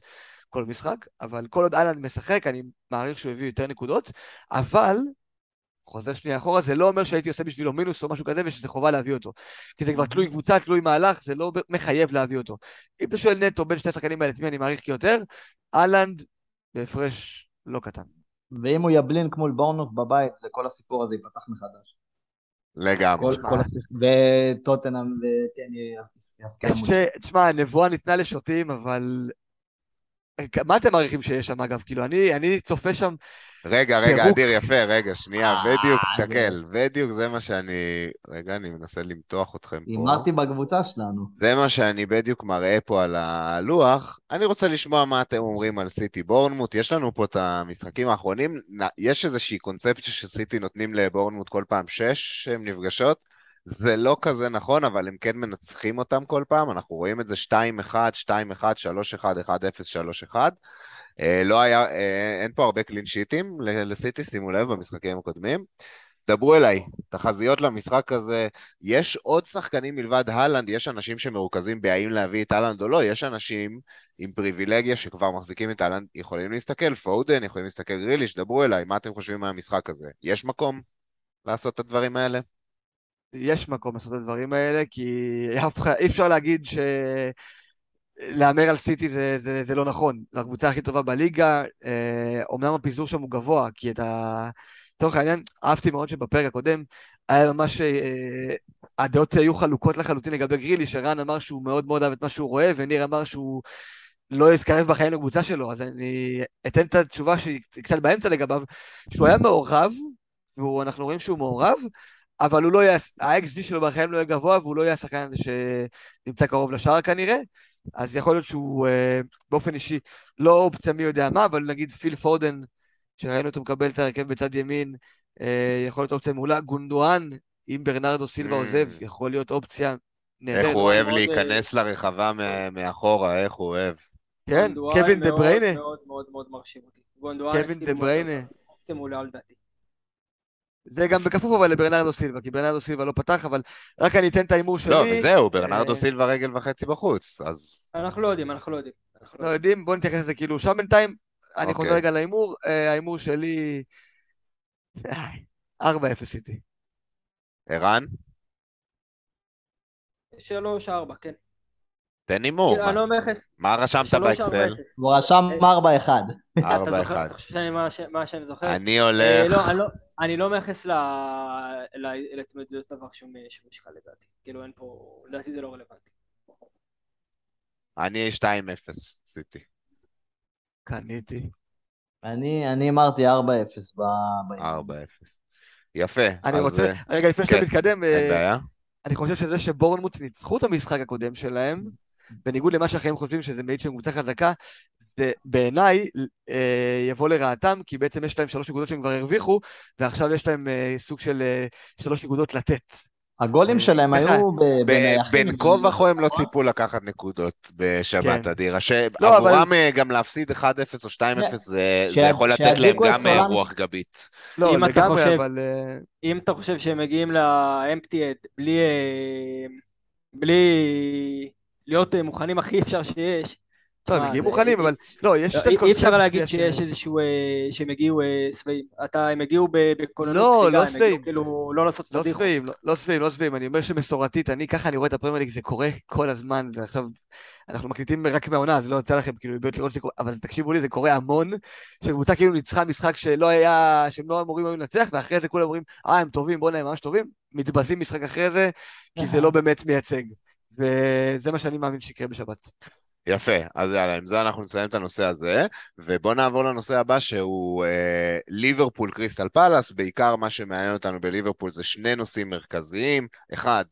כל משחק, אבל כל עוד אהלנד משחק, אני מעריך שהוא הביא יותר נקודות, אבל חוזר שנייה אחורה, זה לא אומר שהייתי עושה בשבילו מינוס או משהו כזה ושזה חובה להביא אותו. כי זה כבר תלוי קבוצה, תלוי מהלך, זה לא מחייב להביא אותו. אם אתה שואל נטו בין שני השחקנים האלה, את מי אני מעריך כיותר, אהלנד בהפרש לא קטן. ואם הוא יבלין כמו בורנוף בבית, זה כל הסיפור הזה ייפתח מחדש. לגמרי. כל- כל השיח- וטוטנאם וכן יפקיע מול קשה, תשמע, הנבואה ניתנה לשוטים, אבל... מה אתם מעריכים שיש שם, אגב? כאילו, אני, אני צופה שם... רגע, רגע, פירוק. אדיר, יפה, רגע, שנייה, אה, בדיוק, תסתכל, בדיוק זה מה שאני... רגע, אני מנסה למתוח אתכם פה. הימרתי בקבוצה שלנו. זה מה שאני בדיוק מראה פה על הלוח. אני רוצה לשמוע מה אתם אומרים על סיטי בורנמוט. יש לנו פה את המשחקים האחרונים. יש איזושהי קונספציה שסיטי נותנים לבורנמוט כל פעם שש שהן נפגשות. זה לא כזה נכון, אבל הם כן מנצחים אותם כל פעם. אנחנו רואים את זה 2-1, 2-1, 3-1, 1-0, 3-1. אה, לא היה, אה, אין פה הרבה קלין שיטים לסיטי, שימו לב, במשחקים הקודמים. דברו אליי, תחזיות למשחק הזה, יש עוד שחקנים מלבד הלנד, יש אנשים שמרוכזים בהאם להביא את הלנד או לא, יש אנשים עם פריבילגיה שכבר מחזיקים את הלנד, יכולים להסתכל, פודן, יכולים להסתכל גריליש, דברו אליי, מה אתם חושבים מהמשחק הזה? יש מקום לעשות את הדברים האלה? יש מקום לעשות את הדברים האלה, כי [laughs] אי אפשר להגיד ש... להמר על סיטי זה, זה, זה לא נכון. זו הקבוצה הכי טובה בליגה, אה, אומנם הפיזור שם הוא גבוה, כי את ה... לצורך העניין, אהבתי מאוד שבפרק הקודם היה ממש... אה, הדעות היו חלוקות לחלוטין לגבי גרילי, שרן אמר שהוא מאוד מאוד אהב את מה שהוא רואה, וניר אמר שהוא לא יתקרב בחיים לקבוצה שלו, אז אני אתן את התשובה שהיא קצת באמצע לגביו, שהוא היה מעורב, ואנחנו רואים שהוא מעורב, אבל הוא לא יהיה, ה-XG שלו בחיים לא יהיה גבוה, והוא לא יהיה השחקן הזה שנמצא קרוב לשער כנראה, אז יכול להיות שהוא אה, באופן אישי לא אופציה מי יודע מה, אבל נגיד פיל פודן, שראינו אותו מקבל את ההרכב בצד ימין, אה, יכול להיות אופציה מעולה. גונדואן, אם ברנרדו סילבה Mm. עוזב, יכול להיות אופציה איך נהדרת. הוא אוהב מאוד, להיכנס לרחבה מה- מאחורה, איך הוא אוהב. כן, קווין דה בריינה, מאוד מאוד מאוד מרשים אותי. גונדואן קווין דה בריינה. אופציה מעולה לדעתי. זה גם בכפוף אבל לברנרדו סילבה, כי ברנרדו סילבה לא פתח, אבל רק אני אתן את ההימור שלי. לא, וזהו, ברנרדו אה, סילבה רגל וחצי בחוץ, אז... אנחנו לא יודעים, אנחנו לא יודעים. אנחנו לא לא יודעים, בואו נתייחס לזה כאילו שם בינתיים. אני חוזר אוקיי. רגע להימור, אה, ההימור שלי... אה, 4-0 סיטי. ערן, שלוש, ארבע, כן. תן הימור, כאילו, מה- אני לא מכס. מה רשמת באקסל? הוא רשם 4-1. אתה ארבע זוכר? אחד. אתה חושב שאני מה ש- מה שאני זוכר? אני אה, הולך... אני לא- לא מייחס ל- ל- להתמודדויות דבר שום משקל לדעתי. כאילו אין פה, לדעתי זה לא רלוונטי. אני 2-0, סיטי. קניתי. אני אני אמרתי 4-0 ב... ב- 4-0. יפה. אני אז, רוצה, אה, רגע, לפני שאתה כן, מתקדם, אה. אני חושב שזה שבורנמוט ניצחו את המשחק הקודם שלהם, בניגוד למה שאחרים חושבים שזה מעיד שהם קבוצה חזקה, זה בעיניי אה, יבוא לרעתם, כי בעצם יש להם שלוש נקודות שהם כבר הרוויחו, ועכשיו יש להם אה, סוג של אה, שלוש נקודות לתת. הגולים שלהם היו. בין כה וכה הם לא ציפו לקחת נקודות בשבת, כן. אדירה. לא, אה, גם להפסיד 1-0 או 2-0 זה זה שה- יכול לתת להם גם. רוח גבית. לא, אם אתה לגמרי, חושב- אבל... אם אתה חושב שהם מגיעים לאמפטי אד בלי בלי להיות מוכנים הכי אפשר שיש. טוב, הם תשמע, מגיעים מוכנים, אבל... לא, יש לא, קצת אי- אי אפשר קונספציה להגיד שיש איזשהו, אה, שהם הגיעו אה, שבעים. אתה, הם הגיעו בכוננות לא, ספיגה, לא הם שבעים. כאילו לא לעשות לא פדיחות. שבעים, לא- לא שבעים, לא שבעים. אני אומר שמסורתית, אני ככה אני רואה את הפרמייר ליג, זה קורה כל הזמן, ועכשיו אנחנו מקליטים רק מהעונה, אז לא יוצא לכם כאילו לראות שזה קורה, אבל תקשיבו לי, זה קורה המון, שקבוצה כאילו ניצחה משחק שלא היה, שהם לא אמורים היו לנצח, ואחרי זה כולם אומרים, אה, הם טובים, בוא'נה, הם ממש טובים, מתבזים משחק אחרי זה, כי זה לא באמת מייצג. וזה מה שאני מאמין שיקרה בשבת. יפה, אז יאללה, עם זה אנחנו נסיים את הנושא הזה, ובואו נעבור לנושא הבא שהוא אה, ליברפול קריסטל פלאס, בעיקר מה שמעניין אותנו בליברפול זה שני נושאים מרכזיים, אחד,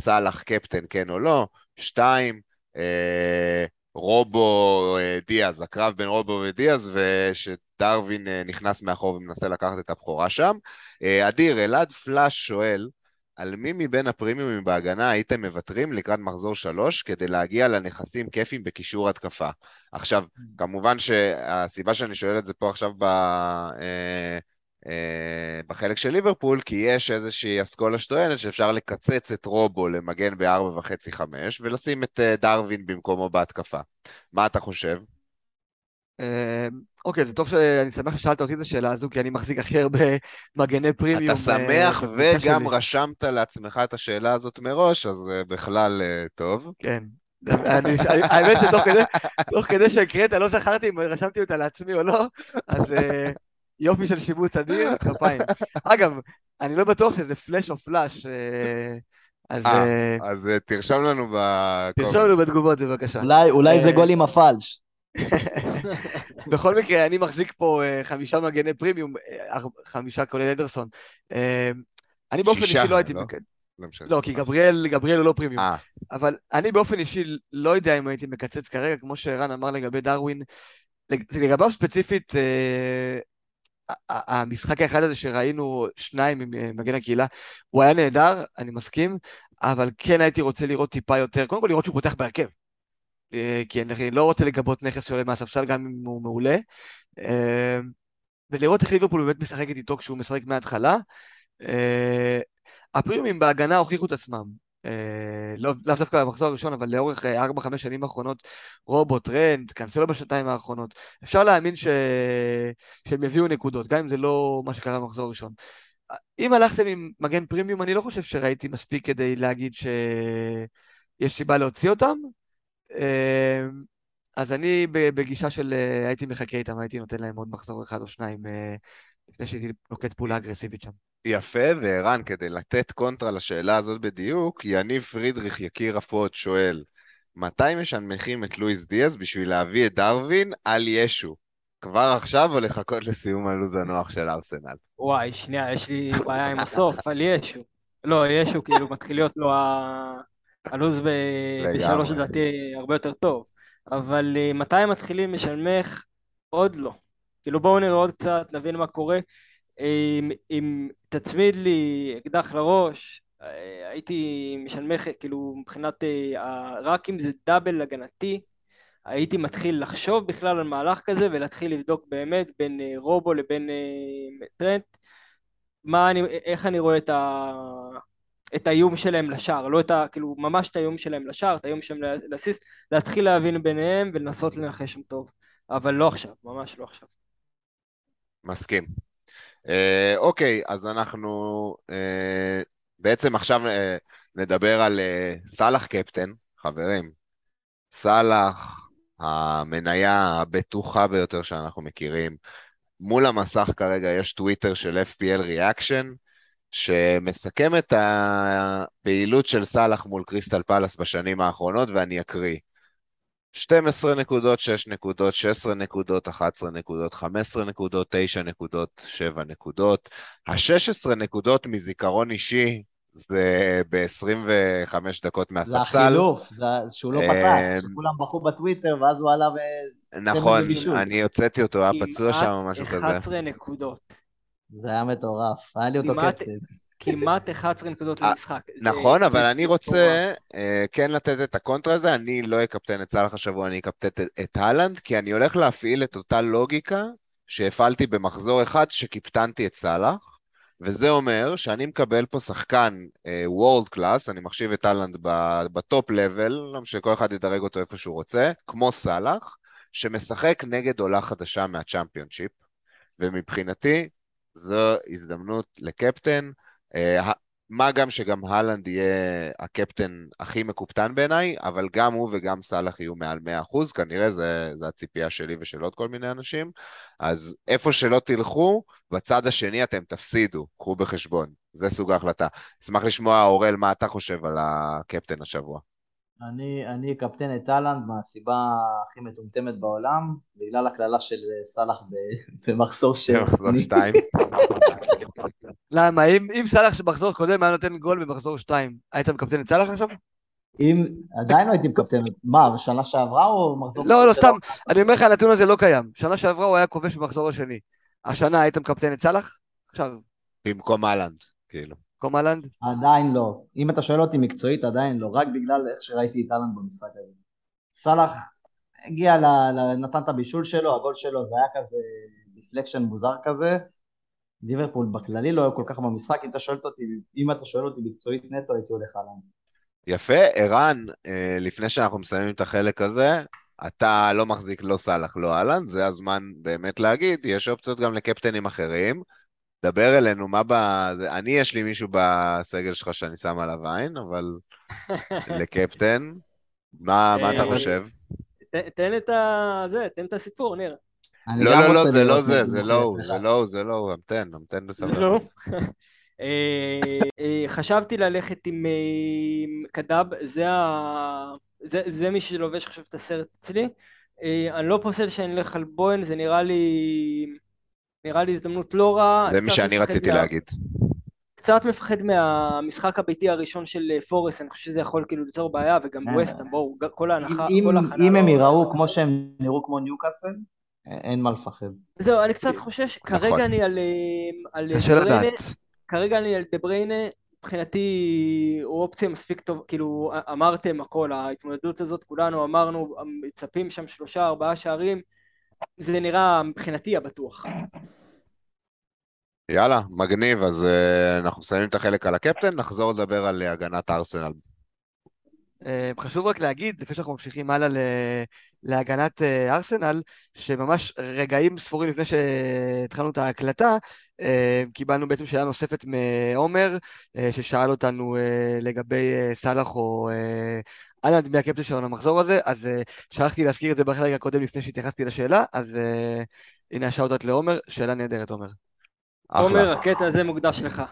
סאלח קפטן כן או לא, שתיים, אה, רובו אה, דיאז, הקרב בין רובו ודיאז, ושדרווין אה, נכנס מאחור ומנסה לקחת את הבכורה שם. אה, אדיר, אלעד פלאש שואל, על מי מבין הפרימיומים בהגנה הייתם מוותרים לקראת מחזור שלוש כדי להגיע לנכסים כיפים בקישור התקפה? עכשיו, כמובן שהסיבה שאני שואל את זה פה עכשיו ב... אה, אה, בחלק של ליברפול, כי יש איזושהי אסכולה שטוענת שאפשר לקצץ את רובו למגן בארבע וחצי חמש ולשים את אה, דרווין במקומו בהתקפה. מה אתה חושב? אוקיי, זה טוב שאני שמח ששאלת אותי את השאלה הזו, כי אני מחזיק הכי הרבה מגני פרימיום. אתה אה, שמח וגם שלי. רשמת לעצמך את השאלה הזאת מראש, אז אה, בכלל אה, טוב. כן. אני- אני- האמת שתוך כדי, תוך כדי שהקראת, לא זכרתי אם רשמתי אותה לעצמי או לא, אז יופי של שיבוץ אדיר, כפיים. אגב, אני לא בטוח שזה פלאש או פלאש, אז אה, אה, אז תרשום לנו בקומנט. תרשום לנו בתגובות בבקשה. אולי, אולי זה גול עם הפלש. בכל מקרה, אני מחזיק פה אה, חמישה מגני פרימיום, אר- חמישה כולל אדרסון. אה, אני באופן אישי לא הייתי... לא? לא. לא, כי גבריאל, גבריאל הוא לא פרימיום. אבל אני באופן אישי לא יודע אם הייתי מקצץ כרגע, כמו שערן אמר לגבי דרווין. לג- לגביו ספציפית, המשחק האחד הזה שראינו שניים עם אה, מגן הקהילה, הוא היה נהדר, אני מסכים, אבל כן הייתי רוצה לראות טיפה יותר, קודם כל לראות שהוא פותח בהרכב. אה, כי אני לא רוצה לגבות נכס שעולה מהספסל גם אם הוא מעולה. אה, ולראות איך ליברפול באמת משחקת איתו כשהוא משחק מההתחלה. אה, הפרימיומים בהגנה הוכיחו את עצמם. לא- לאו דווקא במחזור הראשון, אבל לאורך 4-5 שנים האחרונות, רובוט, רנד, קאנסלו בשנתיים האחרונות. אפשר להאמין. שהם יביאו נקודות, גם אם זה לא מה שקרה במחזור הראשון. אם הלכתם עם מגן פרימיום, אני לא חושב שראיתי מספיק כדי להגיד שיש סיבה להוציא אותם. אה, אז אני בגישה של אה, הייתי מחכה איתם, הייתי נותן להם עוד מחזור אחד או שניים אה, לפני שהייתי נוקט פעולה אגרסיבית שם. יפה, וערן, כדי לתת קונטרה לשאלה הזאת בדיוק, יניב פרידריך יקיר הפוד שואל, מתי משנמכים את לואיס דיאז בשביל להביא את דרווין על ישו? כבר עכשיו או לחכות לסיום הלו"ז הנוח של ארסנל? וואי, שנייה, יש לי בעיה עם הסוף, על ישו. לא, ישו כאילו מתחיל להיות לו ה- הלו"ז ב-. בשלוש לדעתי הרבה יותר טוב. אבל אה, מתי מתחילים לשלמך? עוד לא. כאילו בואו נראה עוד קצת, נבין מה קורה. אם, אם תצמיד לי אקדח לראש, אה, הייתי משלמך, כאילו מבחינת, אה, רק אם זה דאבל הגנתי, הייתי מתחיל לחשוב בכלל על מהלך כזה ולהתחיל לבדוק באמת בין רובו לבין טרנט, מה אני, איך אני רואה את, ה, את האיום שלהם לשער, לא את ה... כאילו ממש את האיום שלהם לשער, את האיום שלהם לאסיסט, להתחיל להבין ביניהם ולנסות לנחש שם טוב, אבל לא עכשיו, ממש לא עכשיו. מסכים. אה, אוקיי, אז אנחנו אה, בעצם עכשיו אה, נדבר על אה, סאלח קפטן, חברים. סאלח, המניה הבטוחה ביותר שאנחנו מכירים. מול המסך כרגע יש טוויטר של FPL Reaction, שמסכם את הפעילות של סאלח מול קריסטל פלאס בשנים האחרונות, ואני אקריא. 12 נקודות, 6 נקודות, 16 נקודות, 11 נקודות, 15 נקודות, 9 נקודות, 7 נקודות. ה-16 נקודות מזיכרון אישי זה ב-25 דקות זה מהספסל. החילוף, זה שהוא לא אה, פתח, שכולם בכו בטוויטר, ואז הוא עלה ו... נכון. אני הוצאתי אותו, היה פצוע שם או משהו כמעט כזה. 11 נקודות, זה היה מטורף. היה לי אותו קפטן. כמעט 11 נקודות אה, למשחק. נכון, אבל אני. רוצה אה, כן לתת את הקונטרה הזה, אני לא אקפטן את סאלח השבוע, אני אקפטן את- הלנד, כי אני הולך להפעיל את אותה לוגיקה שהפעלתי במחזור אחד שקיפטנתי את סאלח, וזה אומר שאני מקבל פה שחקן world class, אני מחשיב את אהלנד בטופ לבל, לא משנה, כל אחד ידרג אותו איפה שהוא רוצה, כמו סאלח, שמשחק נגד עולה חדשה מהצ'מפיונשיפ, ומבחינתי זו הזדמנות לקפטן. אה, מה גם שגם הלנד יהיה הקפטן הכי מקופטן בעיניי, אבל גם הוא וגם סאלח יהיו מעל 100%, כנראה זה, זה הציפייה שלי ושל עוד כל מיני אנשים. אז איפה שלא תלכו, בצד השני אתם תפסידו, קחו בחשבון. זה סוג ההחלטה. אשמח לשמוע, אורל, מה אתה חושב על הקפטן השבוע? אני, אני אקפטן את אהלנד מהסיבה הכי מטומטמת בעולם, בגלל הקללה של אה, סאלח ב- [laughs] במחזור שני. מחזור שתיים. [laughs] למה? אם, אם סאלח שבמחזור קודם היה נותן גול במחזור 2, היית מקפטן את סאלח עכשיו? אם, עדיין לא הייתי מקפטן, מה, בשנה שעברה או מחזור... לא, לא, של- סתם, אני אומר לך, הנתון הזה לא קיים. שנה שעברה הוא היה כובש במחזור השני. השנה היית מקפטן את סאלח? עכשיו, במקום אהלנד, כאילו. קום אהלנד? עדיין לא. אם אתה שואל אותי מקצועית, עדיין לא, רק בגלל איך שראיתי את אהלנד במשחק הזה. סאלח הגיע, ל, ל, נתן את הבישול שלו, הגול שלו זה היה כזה deflection מוזר כזה. ליברפול בכללי לא היה כל כך במשחק, אם אתה שואל אותי, אם אתה שואל אותי מקצועית נטו, הייתי הולך אהלנד. יפה, ערן, אה, לפני שאנחנו מסיימים את החלק הזה, אתה לא מחזיק לא סאלח, לא אהלן, זה הזמן באמת להגיד, יש אופציות גם לקפטנים אחרים. דבר אלינו, מה ב... אני, יש לי מישהו בסגל שלך שאני שם עליו עין, אבל [laughs] לקפטן, מה, מה אתה אה, חושב? תן את ה... זה, תן את הסיפור, ניר. לא, לא, לא, רוצה זה לא זה, זה לא הוא. זה לא הוא, זה לא הוא, המתן, המתן לא. בסבלנות. [laughs] אה, אה, חשבתי ללכת עם קדאב, זה ה... זה, זה מי שלובש עכשיו את הסרט אצלי. אני לא פוסל שאני אלך על בוהן, זה נראה לי... נראה לי הזדמנות לא רעה. זה מי שאני רציתי מה- להגיד. קצת מפחד מהמשחק הביתי הראשון של אה, פורס, אני חושב שזה יכול כאילו ליצור בעיה, וגם אה. ווסטהאם, בואו, כל ההנחה, אם- כל ההכנה אם הם לא- ייראו כמו שהם נראו כמו ניוקאסל, אין מה לפחד. זהו, אני קצת חושש, נכון. כרגע אני על, אה, על קשה דה בריינה, לדעת. כרגע אני על דה בריינה, מבחינתי הוא אופציה מספיק טוב, כאילו אמרתם הכל, ההתמודדות הזאת, כולנו אמרנו, מצפים שם שלושה ארבעה שערים, זה נראה מבחינתי הבטוח. יאללה, מגניב, אז אה, אנחנו מסיימים את החלק על הקפטן, נחזור לדבר על אה, הגנת הארסנל. אה, חשוב רק להגיד, לפני שאנחנו ממשיכים הלאה ל- להגנת ארסנל, שממש רגעים ספורים לפני שהתחלנו את ההקלטה, קיבלנו בעצם שאלה נוספת מעומר, ששאל אותנו לגבי סאלח או אה, אהלן מי הקפטן שלנו למחזור הזה, אז אה, שכחתי להזכיר את זה בחלק הקודם לפני שהתייחסתי לשאלה, אז אה, הנה השאוטות לעומר, שאלה נהדרת עומר. אחלה. עומר, הקטע הזה מוקדש לך.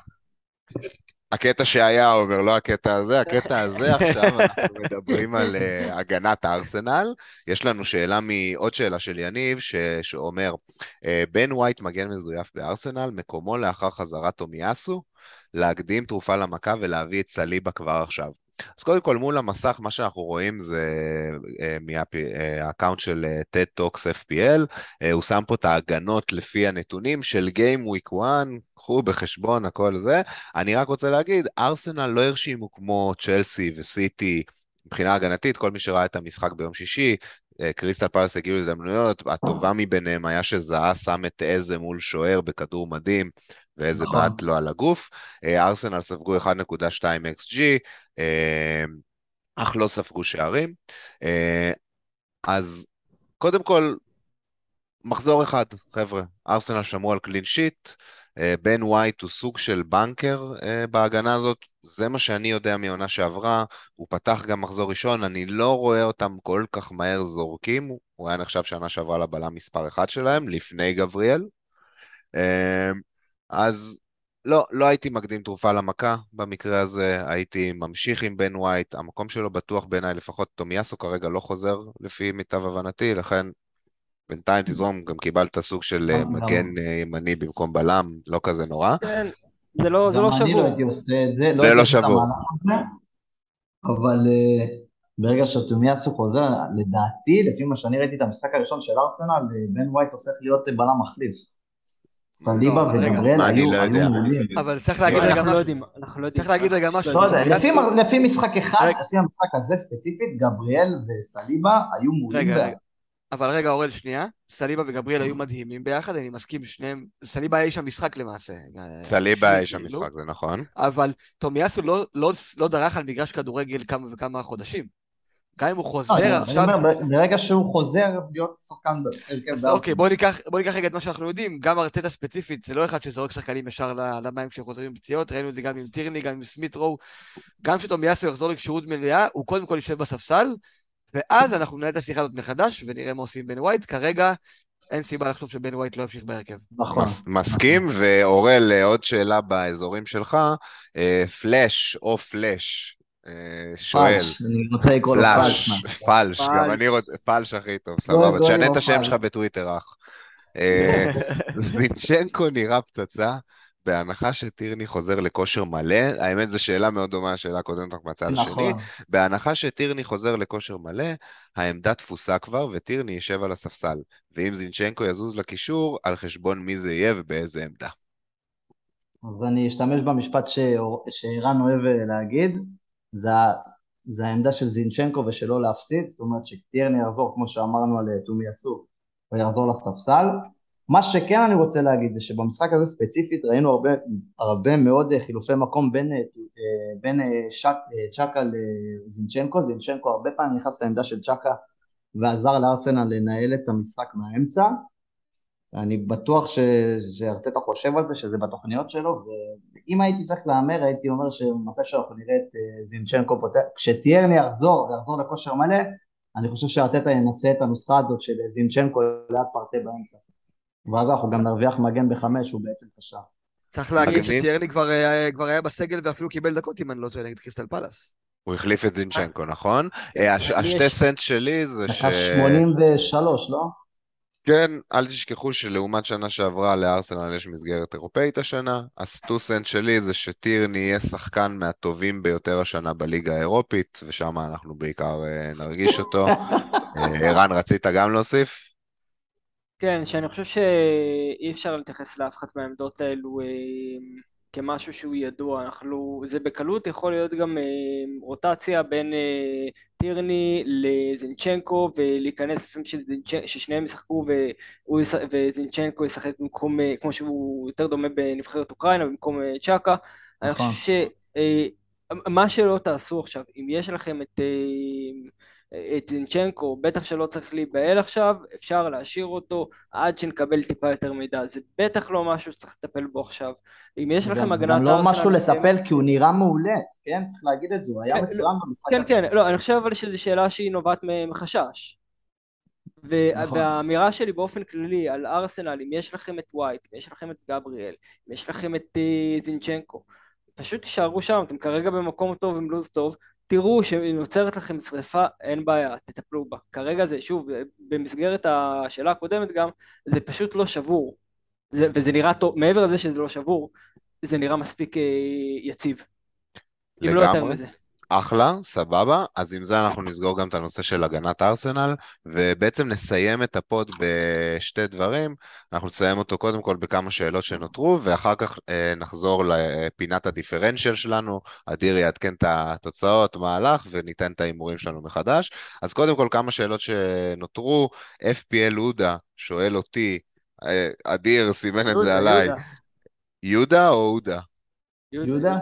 הקטע שהיה, אומר, לא הקטע הזה, הקטע הזה עכשיו, אנחנו מדברים על uh, הגנת הארסנל. יש לנו שאלה מעוד שאלה של יניב, ש... שאומר, אה, בן ווייט מגן מזויף בארסנל, מקומו לאחר חזרת תומיאסו, להקדים תרופה למכה ולהביא את סליבה כבר עכשיו. אז קודם כל, מול המסך, מה שאנחנו רואים זה אה, מה account של טד טוקס FPL, אה, הוא שם פה את ההגנות לפי הנתונים של Game Week 1, קחו בחשבון הכל זה. אני רק רוצה להגיד, ארסנל לא הרשימו כמו צ'לסי וסיטי מבחינה הגנתית, כל מי שראה את המשחק ביום שישי, אה, קריסטל פלס הגיעו להזדמנויות, הטובה מביניהם היה שזהה שם את איזה מול שוער בכדור מדהים, ואיזה נכון. בעט לו על הגוף. אה, ארסנל ספגו 1.2 XG, אה, אך לא ספגו שערים. אה, אז קודם כל, מחזור אחד, חבר'ה, ארסנל שמרו על קלין שיט, בן ווייט הוא סוג של בנקר בהגנה הזאת, זה מה שאני יודע מעונה שעברה, הוא פתח גם מחזור ראשון, אני לא רואה אותם כל כך מהר זורקים, הוא היה נחשב שנה שעברה לבלם מספר אחד שלהם, לפני גבריאל. אז לא, לא הייתי מקדים תרופה למכה במקרה הזה, הייתי ממשיך עם בן ווייט, המקום שלו בטוח בעיניי, לפחות תומיאסו כרגע לא חוזר לפי מיטב הבנתי, לכן בינתיים תזרום, גם קיבלת סוג של אה, מגן אה, ימני במקום בלם, לא כזה נורא. כן, זה לא, זה גם לא אני לא שבור. הייתי עושה את זה, זה לא הייתי לא עושה את שבור. המהלך אבל אה, ברגע שטומיאסו חוזר, לדעתי, לפי מה שאני ראיתי את המשחק הראשון של ארסנל, בן ווייט הופך להיות בלם מחליף. סליבה לא, וגבריאל היו לא מעולים. אבל צריך להגיד רגע אנחנו לא משהו. לא. צריך להגיד רגע משהו. לא יודע, לפי משחק אחד. לפי המשחק הזה ספציפית, גבריאל וסליבה היו מעולים. רגע, ב- רגע. אבל רגע, אורל, שנייה. סליבה וגבריאל היו מדהימים ביחד, אני מסכים, שניהם... סליבה היה איש המשחק למעשה. סליבה היה איש כאילו. המשחק, זה נכון. אבל תומיאסו לא, לא, לא דרך על מגרש כדורגל כמה וכמה חודשים. גם אם הוא לא, חוזר אני- אני עכשיו... אומר, ב- ברגע שהוא חוזר להיות שחקן בהרכב אז בארסנל. אוקיי, בוא ניקח, בוא ניקח רגע את מה שאנחנו יודעים. גם ארטטה ספציפית, זה לא אחד שזורק שחקנים ישר ל- למים כשהם חוזרים מפציעות, ראינו את זה גם עם טירני, גם עם סמית רו. גם כשתומיאסו יחזור לכשירות מלאה, הוא קודם כל יישב בספסל, ואז אנחנו ננהל את השיחה הזאת מחדש, ונראה מה עושים בן ווייט. כרגע אין סיבה לחשוב שבן ווייט לא ימשיך בהרכב. נכון. מס, מסכים, ואורל, אה, עוד שאלה באזורים שלך, אה, פלאש או פלאש, אה, שואל, פלש, אני רוצה לקרוא לו פלאש, פלש. פלש, גם. אני רוצה, פלש הכי טוב, סבבה, תשנה את השם. שלך בטוויטר, אח. אה, [laughs] זווינצ'נקו נראה פצצה, בהנחה שטירני חוזר לכושר מלא, האמת זו שאלה מאוד דומה לשאלה הקודמת, רק מהצד השני, נכון. בהנחה שטירני חוזר לכושר מלא, העמדה תפוסה כבר, וטירני יישב על הספסל. ואם זינצ'נקו יזוז לקישור, על חשבון מי זה יהיה ובאיזה עמדה. אז אני אשתמש במשפט שערן אוהב אה, להגיד, זה, זה העמדה של זינצ'נקו ושלא להפסיד, זאת אומרת שטירני יחזור, כמו שאמרנו על אה, תומיאסו, ויחזור לספסל. מה שכן אני רוצה להגיד זה שבמשחק הזה ספציפית ראינו הרבה, הרבה מאוד אה, חילופי מקום בין, אה, בין שק, צ'קה לזינצ'נקו, זינצ'נקו הרבה פעמים נכנס לעמדה של צ'קה ועזר לארסנל לנהל את המשחק מהאמצע. אני בטוח ש- שארטטה חושב על זה, שזה בתוכניות שלו, ואם הייתי צריך להמר, הייתי אומר שמתי שאנחנו נראה את אה, זינצ'נקו פותח, כשטיארני יחזור ויחזור לכושר מלא, אני חושב שארטטה ינסה את הנוסחה הזאת של זינצ'נקו ליד פרטה באמצע. ואז אנחנו גם נרוויח מגן בחמש, הוא בעצם קשר. צריך להגיד. שטיירני כבר היה- כבר היה בסגל ואפילו קיבל דקות, אם אני לא טועה, נגד קריסטל פלאס. הוא החליף את זינצ'נקו, נכון? אה, הש- לי השתי סנט שלי זה ש... דקה 83, לא? כן, אל תשכחו שלעומת שנה שעברה לארסנל יש מסגרת אירופאית השנה. הסטו סנט שלי זה שטירני יהיה שחקן מהטובים ביותר השנה בליגה האירופית, ושם אנחנו בעיקר אה, נרגיש אותו. [laughs] אה, ערן, רצית גם להוסיף? כן, שאני חושב שאי אפשר להתייחס לאף אחת מהעמדות האלו אה, כמשהו שהוא ידוע, אנחנו, זה בקלות יכול להיות גם אה, רוטציה בין אה, טירני לזינצ'נקו ולהיכנס לפעמים שזינצ'נ- ששניהם ישחקו והוא יש- וזינצ'נקו ישחק במקום, אה, כמו שהוא יותר דומה בנבחרת אוקראינה, במקום אה, צ'אקה. אני נכון. חושב ש... אה, מה שלא תעשו עכשיו, אם יש לכם את, אה, זינצ'נקו, בטח שלא צריך להיבהל עכשיו, אפשר להשאיר אותו עד שנקבל טיפה יותר מידע. זה בטח לא משהו שצריך לטפל בו עכשיו. אם יש לכם הגנת גם לא ארסנל משהו לטפל, כי הוא נראה מעולה, כן? צריך להגיד את זה, הוא היה כן, מצוין במשחק. כן. כן, לא, אני חושב אבל שזו שאלה שהיא נובעת מחשש. נכון. והאמירה שלי באופן כללי על ארסנל, אם יש לכם את ווייט, אם יש לכם את גבריאל, אם יש לכם את אה, זינצ'נקו, פשוט תישארו שם, אתם כרגע במקום טוב עם לו"ז טוב, תראו שאם נוצרת לכם שריפה, אין בעיה, תטפלו בה. כרגע זה, שוב, במסגרת השאלה הקודמת גם, זה פשוט לא שבור. זה, וזה נראה טוב, מעבר לזה שזה לא שבור, זה נראה מספיק אה, יציב. אם לא יותר לגמרי. מזה. אחלה, סבבה. אז עם זה אנחנו נסגור גם את הנושא של הגנת ארסנל, ובעצם נסיים את הפוד בשתי דברים. אנחנו נסיים אותו קודם כל בכמה שאלות שנותרו, ואחר כך אה, נחזור לפינת הדיפרנציאל שלנו. אדיר יעדכן את התוצאות, מה הלך, וניתן את ההימורים שלנו מחדש. אז קודם כל כמה שאלות שנותרו. FPL הודה שואל אותי, אה, אדיר סימן את זה עליי, יהודה. יהודה או הודה? יהודה?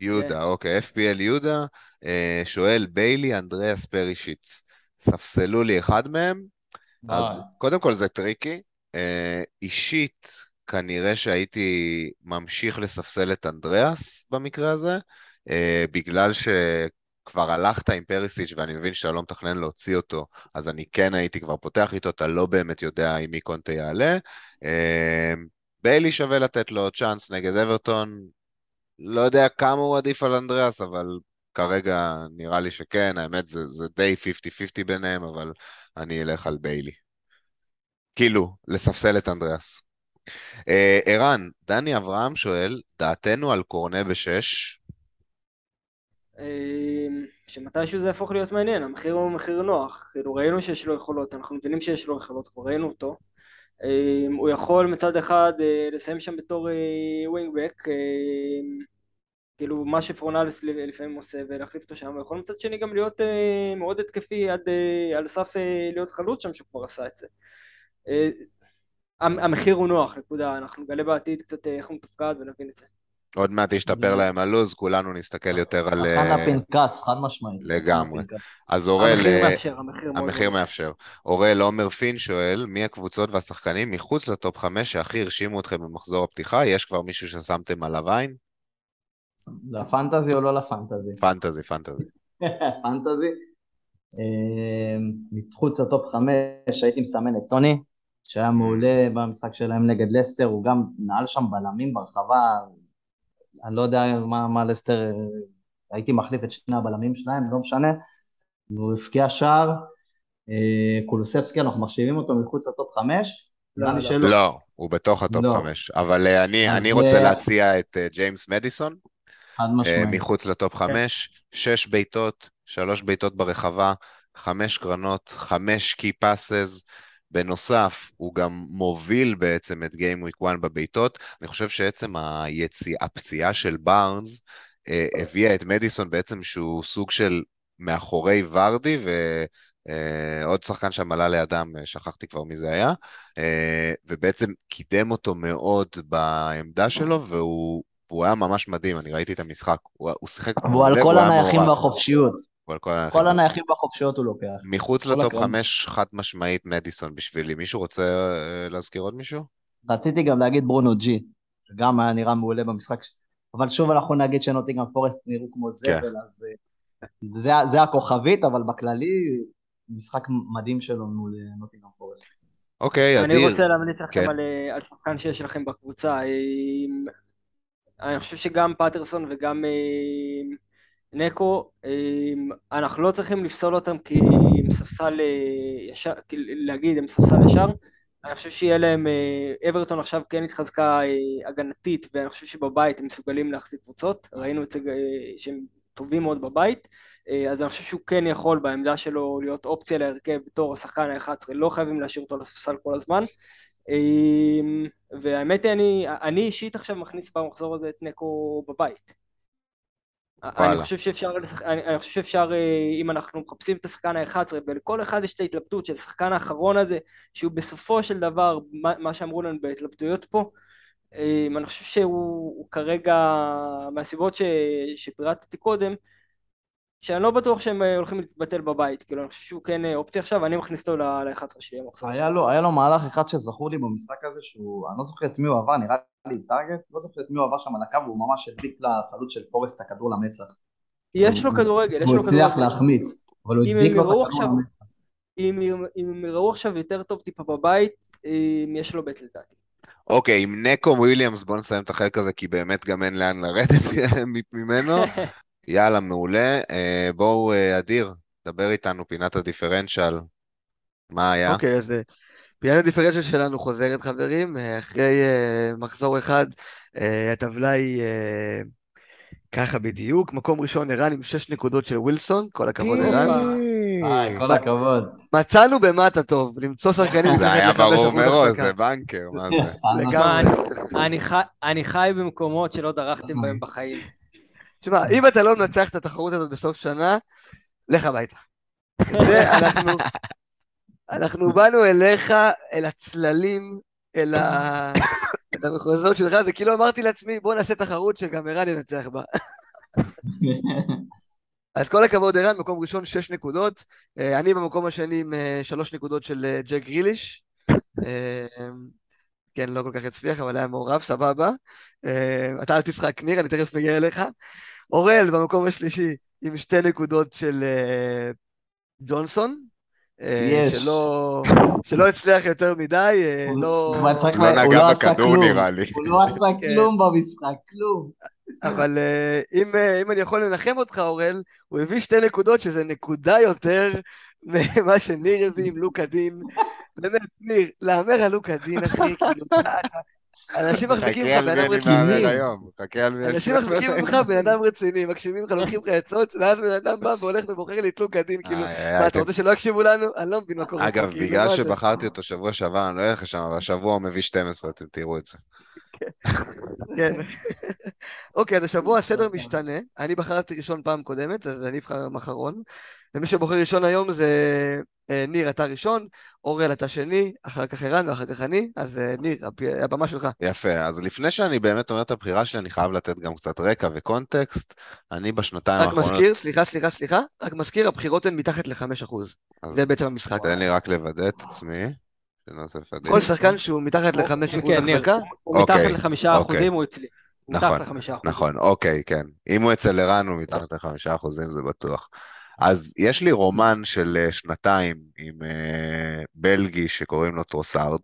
יהודה, אוקיי, FPL יהודה, אה, שואל ביילי, אנדריאס, פרישיץ. ספסלו לי אחד מהם, אז. קודם כל זה טריקי. אה, אישית, כנראה שהייתי ממשיך לספסל את אנדריאס במקרה הזה, אה, בגלל שכבר הלכת עם פריסיץ' ואני מבין שאתה לא מתכנן להוציא אותו, אז אני כן הייתי כבר פותח איתו, אתה לא באמת יודע עם מי קונטה יעלה. ביילי שווה לתת לו צ'אנס נגד אברטון, לא יודע כמה הוא עדיף על אנדריאס, אבל כרגע נראה לי שכן, האמת זה, זה די 50-50 ביניהם, אבל אני אלך על ביילי. כאילו, לספסל את אנדריאס. אה, ערן, דני אברהם שואל, דעתנו על קורנה בשש? אמ, שמתישהו זה יהפוך להיות מעניין, המחיר הוא מחיר נוח, כאילו ראינו שיש לו יכולות, אנחנו מבינים שיש לו יכולות, כבר ראינו אותו, הוא יכול מצד אחד אה, לסיים שם בתור ווינגבק, כאילו מה שפרונלס לפעמים עושה ולהחליף אותו שם, הוא יכול מצד שני גם להיות אה, מאוד התקפי עד אה, על סף אה, להיות חלוץ שם שהוא כבר עשה את זה. אה, המ- המחיר הוא נוח, נקודה, אנחנו נגלה בעתיד קצת אה, איך הוא מתפקד ונבין את זה. עוד מעט ישתפר להם הלו"ז, כולנו נסתכל יותר על... שחקן אה, הפנקס, חד משמעית. לגמרי. אז אורל, המחיר אה, מאפשר, המחיר מאוד המחיר מאוד מאפשר. אוראל עומר פין שואל, מי הקבוצות והשחקנים מחוץ לטופ 5 שהכי הרשימו אתכם במחזור הפתיחה? יש כבר מישהו ששמתם עליו עין? לפנטזי או לא לפנטזי? פנטזי, פנטזי. [laughs] פנטזי. אה, מחוץ ל top חמש הייתי מסמן את טוני, שהיה מעולה במשחק שלהם נגד לסטר, הוא גם נעל שם בלמים ברחבה, אני לא יודע מה, מה לסטר, הייתי מחליף את שני הבלמים שלהם, לא משנה, והוא הבקיע שער, אה, קולוסבסקי, אנחנו מחשיבים אותו מחוץ ל top חמש, לא, נראה לי לא. לא, הוא בתוך ה top לא. 5. אבל אה, אני אני רוצה להציע את אה, ג'יימס מדיסון. מחוץ לטופ 5, 6 בעיטות, 3 בעיטות ברחבה, 5 קרנות, 5 קי פאסס. בנוסף, הוא גם מוביל בעצם את Game Week 1 בבעיטות. אני חושב שעצם היציאה, הפציעה של בארנס אה, הביאה את מדיסון בעצם שהוא סוג של מאחורי ורדי, ועוד שחקן שם עלה לידם, אה, שכחתי כבר מי זה היה, אה, ובעצם קידם אותו מאוד בעמדה שלו, והוא הוא היה ממש מדהים, אני ראיתי את המשחק, הוא, הוא שיחק והוא על כל הנייחים מעורב. כל כל בחופשיות. הנייחים בחופשיות הוא לוקח. מחוץ כל לטופ. חמש, חד משמעית מדיסון בשבילי. מישהו רוצה אה, להזכיר עוד מישהו? רציתי גם להגיד ברונו ג'י, שגם היה נראה מעולה במשחק, אבל שוב אנחנו נגיד שנוטינגרם פורסט נראו כמו זבל, אז אה, זה, זה הכוכבית, אבל בכללי משחק מדהים שלו מול אה, נוטינגרם פורסט. אוקיי, אני אדיר. רוצה להמליץ לכם כן. על, על שחקן שיש לכם בקבוצה. אני חושב שגם פטרסון וגם נקו, אה, אנחנו לא צריכים לפסול אותם כי הם ספסל אה, ישר, להגיד הם ספסל ישר. אני חושב שיהיה להם, אה, אברטון עכשיו כן התחזקה אה, הגנתית ואני חושב שבבית הם מסוגלים להחזיק קבוצות, ראינו את זה שהם טובים מאוד בבית, אז אני חושב שהוא כן יכול בעמדה שלו להיות אופציה להרכב בתור השחקן ה-11, לא חייבים להשאיר אותו לספסל כל הזמן. אה, והאמת היא, אני, אני אישית עכשיו מכניס במחזור הזה את נקו בבית. אני חושב שאפשר, אני, אני חושב שאפשר, אה, אם אנחנו מחפשים את השחקן ה-11, ולכל אחד יש את ההתלבטות של השחקן האחרון הזה, שהוא בסופו של דבר, מה, מה שאמרו לנו בהתלבטויות פה, אה, אני חושב שהוא הוא כרגע, מהסיבות שפירטתי קודם, שאני לא בטוח שהם אה, הולכים להתבטל בבית, כאילו אני חושב שהוא כן אה, אופציה עכשיו, אני מכניס אותו ל-11 שלי המחזור. היה לו, היה לו מהלך אחד שזכור לי במשחק הזה שהוא, אני לא זוכר את מי הוא עבר, נראה לי טארגט, לא זוכר את מי הוא עבר שם על הקו, והוא ממש הדביק לחלוץ של פורסט הכדור למצח. יש לו כדורגל, יש הוא לו הצליח כדורגל. להחמיץ, אבל הוא הם לו את הכדור למצח. אם הם- יראו עכשיו יותר טוב טיפה בבית, יש לו בית לדעתי. אוקיי, עם נקו וויליאמס בוא נסיים את החלק הזה, כי באמת גם אין לאן לרדת [laughs] ממנו. [laughs] יאללה, מעולה. אה, בואו, אה, אדיר, דבר איתנו, פינת הדיפרנציאל. מה היה? אוקיי, אז אה, פיאנו דיפרנציאל שלנו חוזרת, חברים. אחרי אה, מחזור אחד, אה, הטבלה היא אה, ככה בדיוק. מקום ראשון, ערן עם שש נקודות של ווילסון, כל הכבוד, ערן. היי, כל הכבוד. מצאנו במה אתה טוב, למצוא שחקנים זה היה ברור מראש. זה בנקר, מה זה? [laughs] אני חי במקומות שלא דרכתם בהם בחיים. תשמע, אם אתה לא מנצח את התחרות הזאת בסוף שנה, לך הביתה. זה אנחנו, אנחנו באנו אליך, אל הצללים, אל ה- אל המחוזות שלך, זה כאילו אמרתי לעצמי, בוא נעשה תחרות שגם ערן ינצח בה. [laughs] אז כל הכבוד, ערן, מקום ראשון, שש נקודות. אה, אני במקום השני עם אה, שלוש נקודות של אה, ג'ק גריליש. כן, לא כל כך הצליח, אבל היה מעורב, סבבה. אתה אל תשחק, ניר, אני תכף מגיע אליך. אורל במקום השלישי עם שתי נקודות של אה, ג'ונסון. אה, יש. שלא, שלא הצליח יותר מדי, אה, לא... הוא צריך לא לה- הוא נגע לא עשה כלום. נראה לי. הוא לא עשה כן. כלום במשחק, כלום. אבל אה, אם, אה, אם אני יכול לנחם אותך, אורל, הוא הביא שתי נקודות, שזה נקודה יותר ממה שניר הביא עם לוקה דין. באמת, ניר, להמר על לוקה דין, אחי, כאילו, אנשים מחזיקים על בן אדם רציני. אנשים מחזיקים ממך בן אדם רציני, מקשיבים לך, לוקחים לך עצות, ואז בן אדם בא והולך ובוחר לי את לוקה דין, כאילו, איי, איי, מה, אתה רוצה שלא יקשיבו לנו? אני לא מבין מה קורה אגב, כאילו, בגלל? שבחרתי אותו שבוע שעבר, אני לא אלך לשם, אבל השבוע הוא מביא 12, אתם תראו את זה. כן. [laughs] אוקיי, אז השבוע הסדר משתנה. אני בחרתי ראשון פעם קודמת, אז אני אבחר גם אחרון. ומי שבוחר ראשון היום זה אה, ניר, אתה ראשון, אורל, אתה שני, אחר כך ערן ואחר כך אני. אז אה, ניר, הבמה שלך. יפה, אז לפני שאני באמת אומר את הבחירה שלי, אני חייב לתת גם קצת רקע וקונטקסט. אני בשנתיים רק האחרונות... מזכיר, סליחה, סליחה, סליחה, רק מזכיר, הבחירות הן מתחת ל-5%. אז זה בעצם המשחק. תן לי רק לוודא את עצמי. כל שחקן שהוא מתחת ל-5% כן, החזקה, הוא מתחת אוקיי, לחמישה אוקיי. אחוזים, הוא אצלי. נכון. נכון, אוקיי, כן. אם הוא אצל ערן, הוא מתחת לחמישה אחוזים, זה בטוח. אז יש לי רומן של אה, שנתיים עם אה, בלגי שקוראים לו טרוסארד,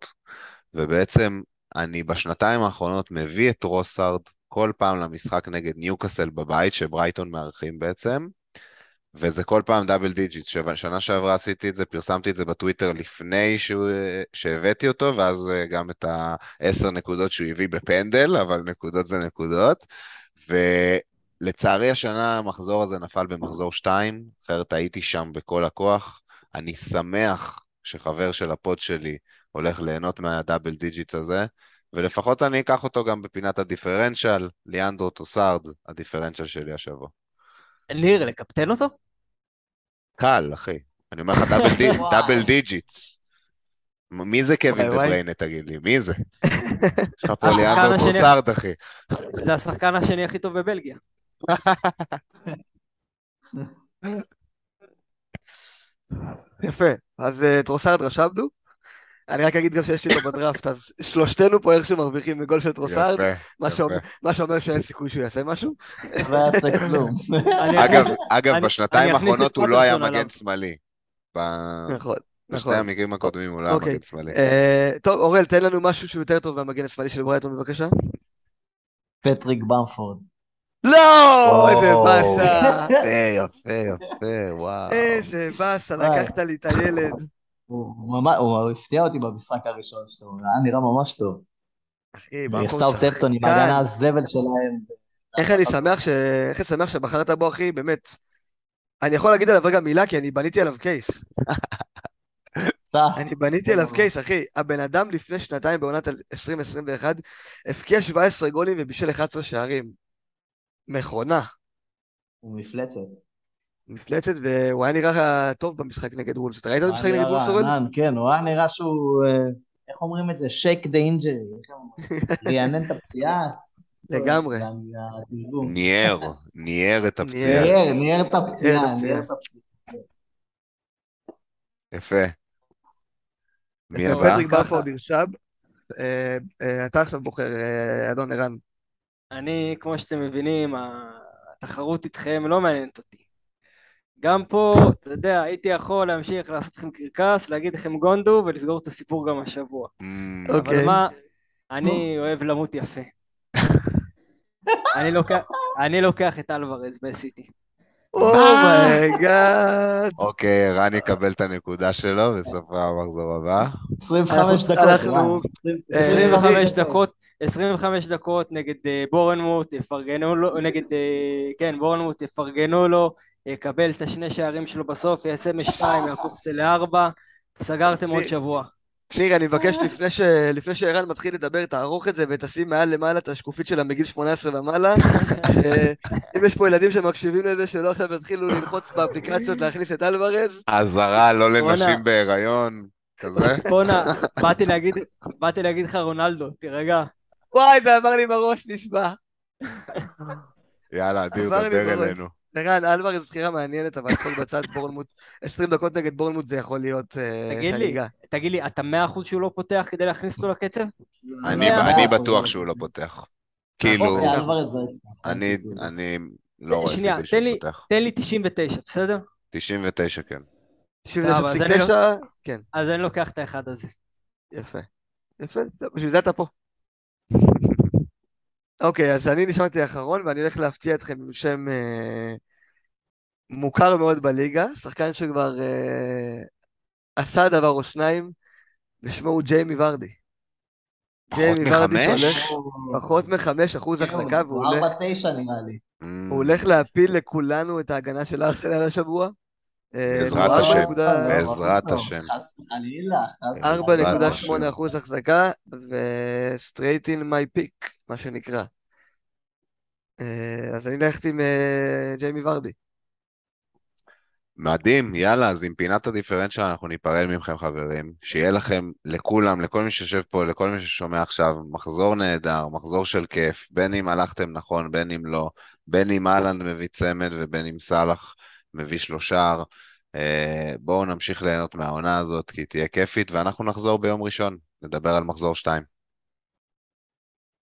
ובעצם אני בשנתיים האחרונות מביא את טרוסארד כל פעם למשחק נגד ניוקאסל בבית, שברייטון מארחים בעצם, וזה כל פעם double digit. שנה שעברה עשיתי את זה, פרסמתי את זה בטוויטר לפני שהוא, שהבאתי אותו, ואז אה, גם את העשר נקודות שהוא הביא בפנדל, אבל נקודות זה נקודות. ולצערי השנה המחזור הזה נפל במחזור 2, אחרת הייתי שם בכל הכוח. אני שמח שחבר של הפוד שלי הולך ליהנות מה double digit הזה, ולפחות אני אקח אותו גם בפינת הדיפרנציאל, ליאנדרו טרוסארד, הדיפרנציאל שלי השבוע. ניר, לקפטן אותו? קל, אחי. אני אומר לך double [laughs] digits. מי זה קווין דה. בריינה, תגיד לי? מי זה? יש לך פה ליאנדרו טרוסארד, אחי. זה השחקן השני הכי טוב בבלגיה. [laughs] יפה. אז אה, טרוסארד רשמנו. אני רק אגיד גם שיש לי אותו בדראפט, אז שלושתנו פה איכשהו מרוויחים מגול של טרוסארד, יפה, מה. שאומר- שאין סיכוי שהוא יעשה משהו. לא יעשה כלום. [laughs] אני אגב, בשנתיים האחרונות הוא לא היה מגן. שמאלי. נכון, בשתי נכון. המקרים הקודמים הוא לא היה אוקיי. מגן שמאלי. אה, טוב, אוראל, תן לנו משהו שהוא יותר טוב מהמגן השמאלי של ברייטון, בבקשה. פטריק במפורד. לא! איזה. באסה. יפה, יפה, יפה, וואו. איזה באסה. לקחת לי את הילד. הוא הפתיע אותי במשחק הראשון שלו, היה נראה ממש טוב. אחי, במפורד סאוטהמפטון עם שחקן. ההגנה הזבל שלהם. איך אני שמח ש... איך אני שמח שבחרת בו, אחי, באמת. אני יכול להגיד עליו רגע מילה, כי אני בניתי עליו קייס. אני בניתי עליו קייס, אחי. הבן אדם לפני שנתיים בעונת 2021 הבקיע 17 גולים ובישל 11 שערים. מכונה. הוא מפלצת. מפלצת, והוא היה נראה טוב במשחק נגד וולבס. אתה ראית את המשחק נגד אורן? רענן, כן, הוא היה נראה שהוא, אה, איך אומרים את זה? shake the injury. ניער את הפציעה. לגמרי. ניער, [laughs] ניער את הפציעה. ניער, ניער את הפציעה, ניער. את הפציעה. יפה. מי הבא? פטריק. ברפורד נרשם. אה, אה, אתה עכשיו בוחר, אדון ערן. אני, כמו שאתם מבינים, התחרות איתכם לא מעניינת אותי. גם פה, אתה יודע, הייתי יכול להמשיך לעשות לכם קרקס, להגיד לכם גונדו ולסגור את הסיפור גם השבוע. אמ, אוקיי. אבל מה, אני אוהב למות יפה. [laughs] אני לוקח, אני לוקח את אלוורז בסיטי. Oh my God. אוקיי, ערן יקבל את הנקודה שלו בסוף המחזור הבא. 25 דקות. אנחנו- וואו. אה, 25 דקות, 25 דקות נגד אה, בורנמוט, יפרגנו לו, נגד, אה, כן, בורנמוט יפרגנו לו, יקבל את השני שערים שלו בסוף, יעשה משתיים, יעקוב את זה לארבע, סגרתם עוד שבוע. ניר, אני מבקש לפני ש- לפני שערן מתחיל לדבר, תערוך את זה ותשים מעל למעלה את השקופית שלה מגיל 18 ומעלה. שאם יש פה ילדים שמקשיבים לזה, שלא עכשיו יתחילו ללחוץ באפליקציות להכניס את אלוורז. אזהרה לא. לנשים בהיריון, כזה. בואנה, באתי להגיד לך רונלדו, תירגע. וואי, זה אמר לי בראש, נשבע. יאללה, אדיר, עבר לי דבר. אלינו. ערן, אלוורז בחירה מעניינת, אבל הכל בצד בורנמוט. 20 דקות נגד בורנמוט זה יכול להיות אה, תגיד לי, חגיגה. תגיד לי, אתה מאה אחוז שהוא לא פותח כדי להכניס אותו לקצב? אני. בטוח שהוא לא פותח. כאילו, אוקיי, אלוורז לא. אני אני לא רואה סיכוי שהוא פותח. תן לי 99, בסדר? 99 כן. 99.9, כן, אז אני לוקח את האחד הזה. יפה. יפה, בשביל זה אתה פה. אוקיי, אז אני נשארתי האחרון, ואני הולך להפתיע אתכם עם שם אה, מוכר מאוד בליגה, שחקן שכבר אה, עשה דבר או שניים, ושמו הוא ג'יימי ורדי. ג'יימי ורדי מחמש? שהולך פחות מחמש אחוז החזקה, והוא הולך, 4-9 נראה לי. אמ, הוא הולך להפיל לכולנו את ההגנה של ארסנל השבוע. בעזרת השם. בעזרת טוב, השם. חס וחלילה. חס וחלילה. 4.8 אחוז החזקה, ו-straight in my pick, מה שנקרא. אה, אז אני הולכת עם אה, ג'יימי ורדי. מדהים, יאללה, אז עם פינת הדיפרנציאל אנחנו ניפרד מכם חברים, שיהיה לכם, לכולם, לכל מי שיושב פה, לכל מי ששומע עכשיו, מחזור נהדר, מחזור של כיף, בין אם הלכתם נכון, בין אם לא, בין אם אהלנד מביא צמד ובין אם סאלח מביא שלושה, אה, בואו נמשיך ליהנות מהעונה הזאת, כי היא תהיה כיפית, ואנחנו נחזור ביום ראשון, נדבר על מחזור 2.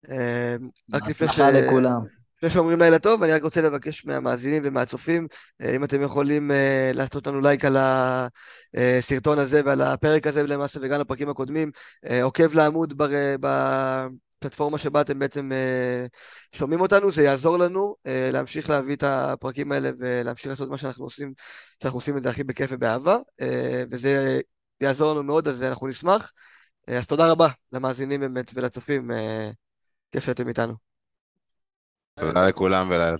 אה, רק לפני ש... בהצלחה לכולם. לפני שאומרים לילה טוב, אני רק רוצה לבקש מהמאזינים ומהצופים, אה, אם אתם יכולים לעשות לנו לייק על הסרטון הזה ועל הפרק הזה למעשה וגם לפרקים הקודמים, עוקב לעמוד בר- בפלטפורמה שבה אתם בעצם אה, שומעים אותנו, זה יעזור לנו אה, להמשיך להביא את הפרקים האלה ולהמשיך לעשות מה שאנחנו עושים, שאנחנו עושים את זה הכי בכיף ובאהבה, אה, וזה יעזור לנו מאוד, אז אנחנו נשמח. אז תודה רבה למאזינים באמת ולצופים, כיף שאתם איתנו. תודה לכולם ולילה טוב.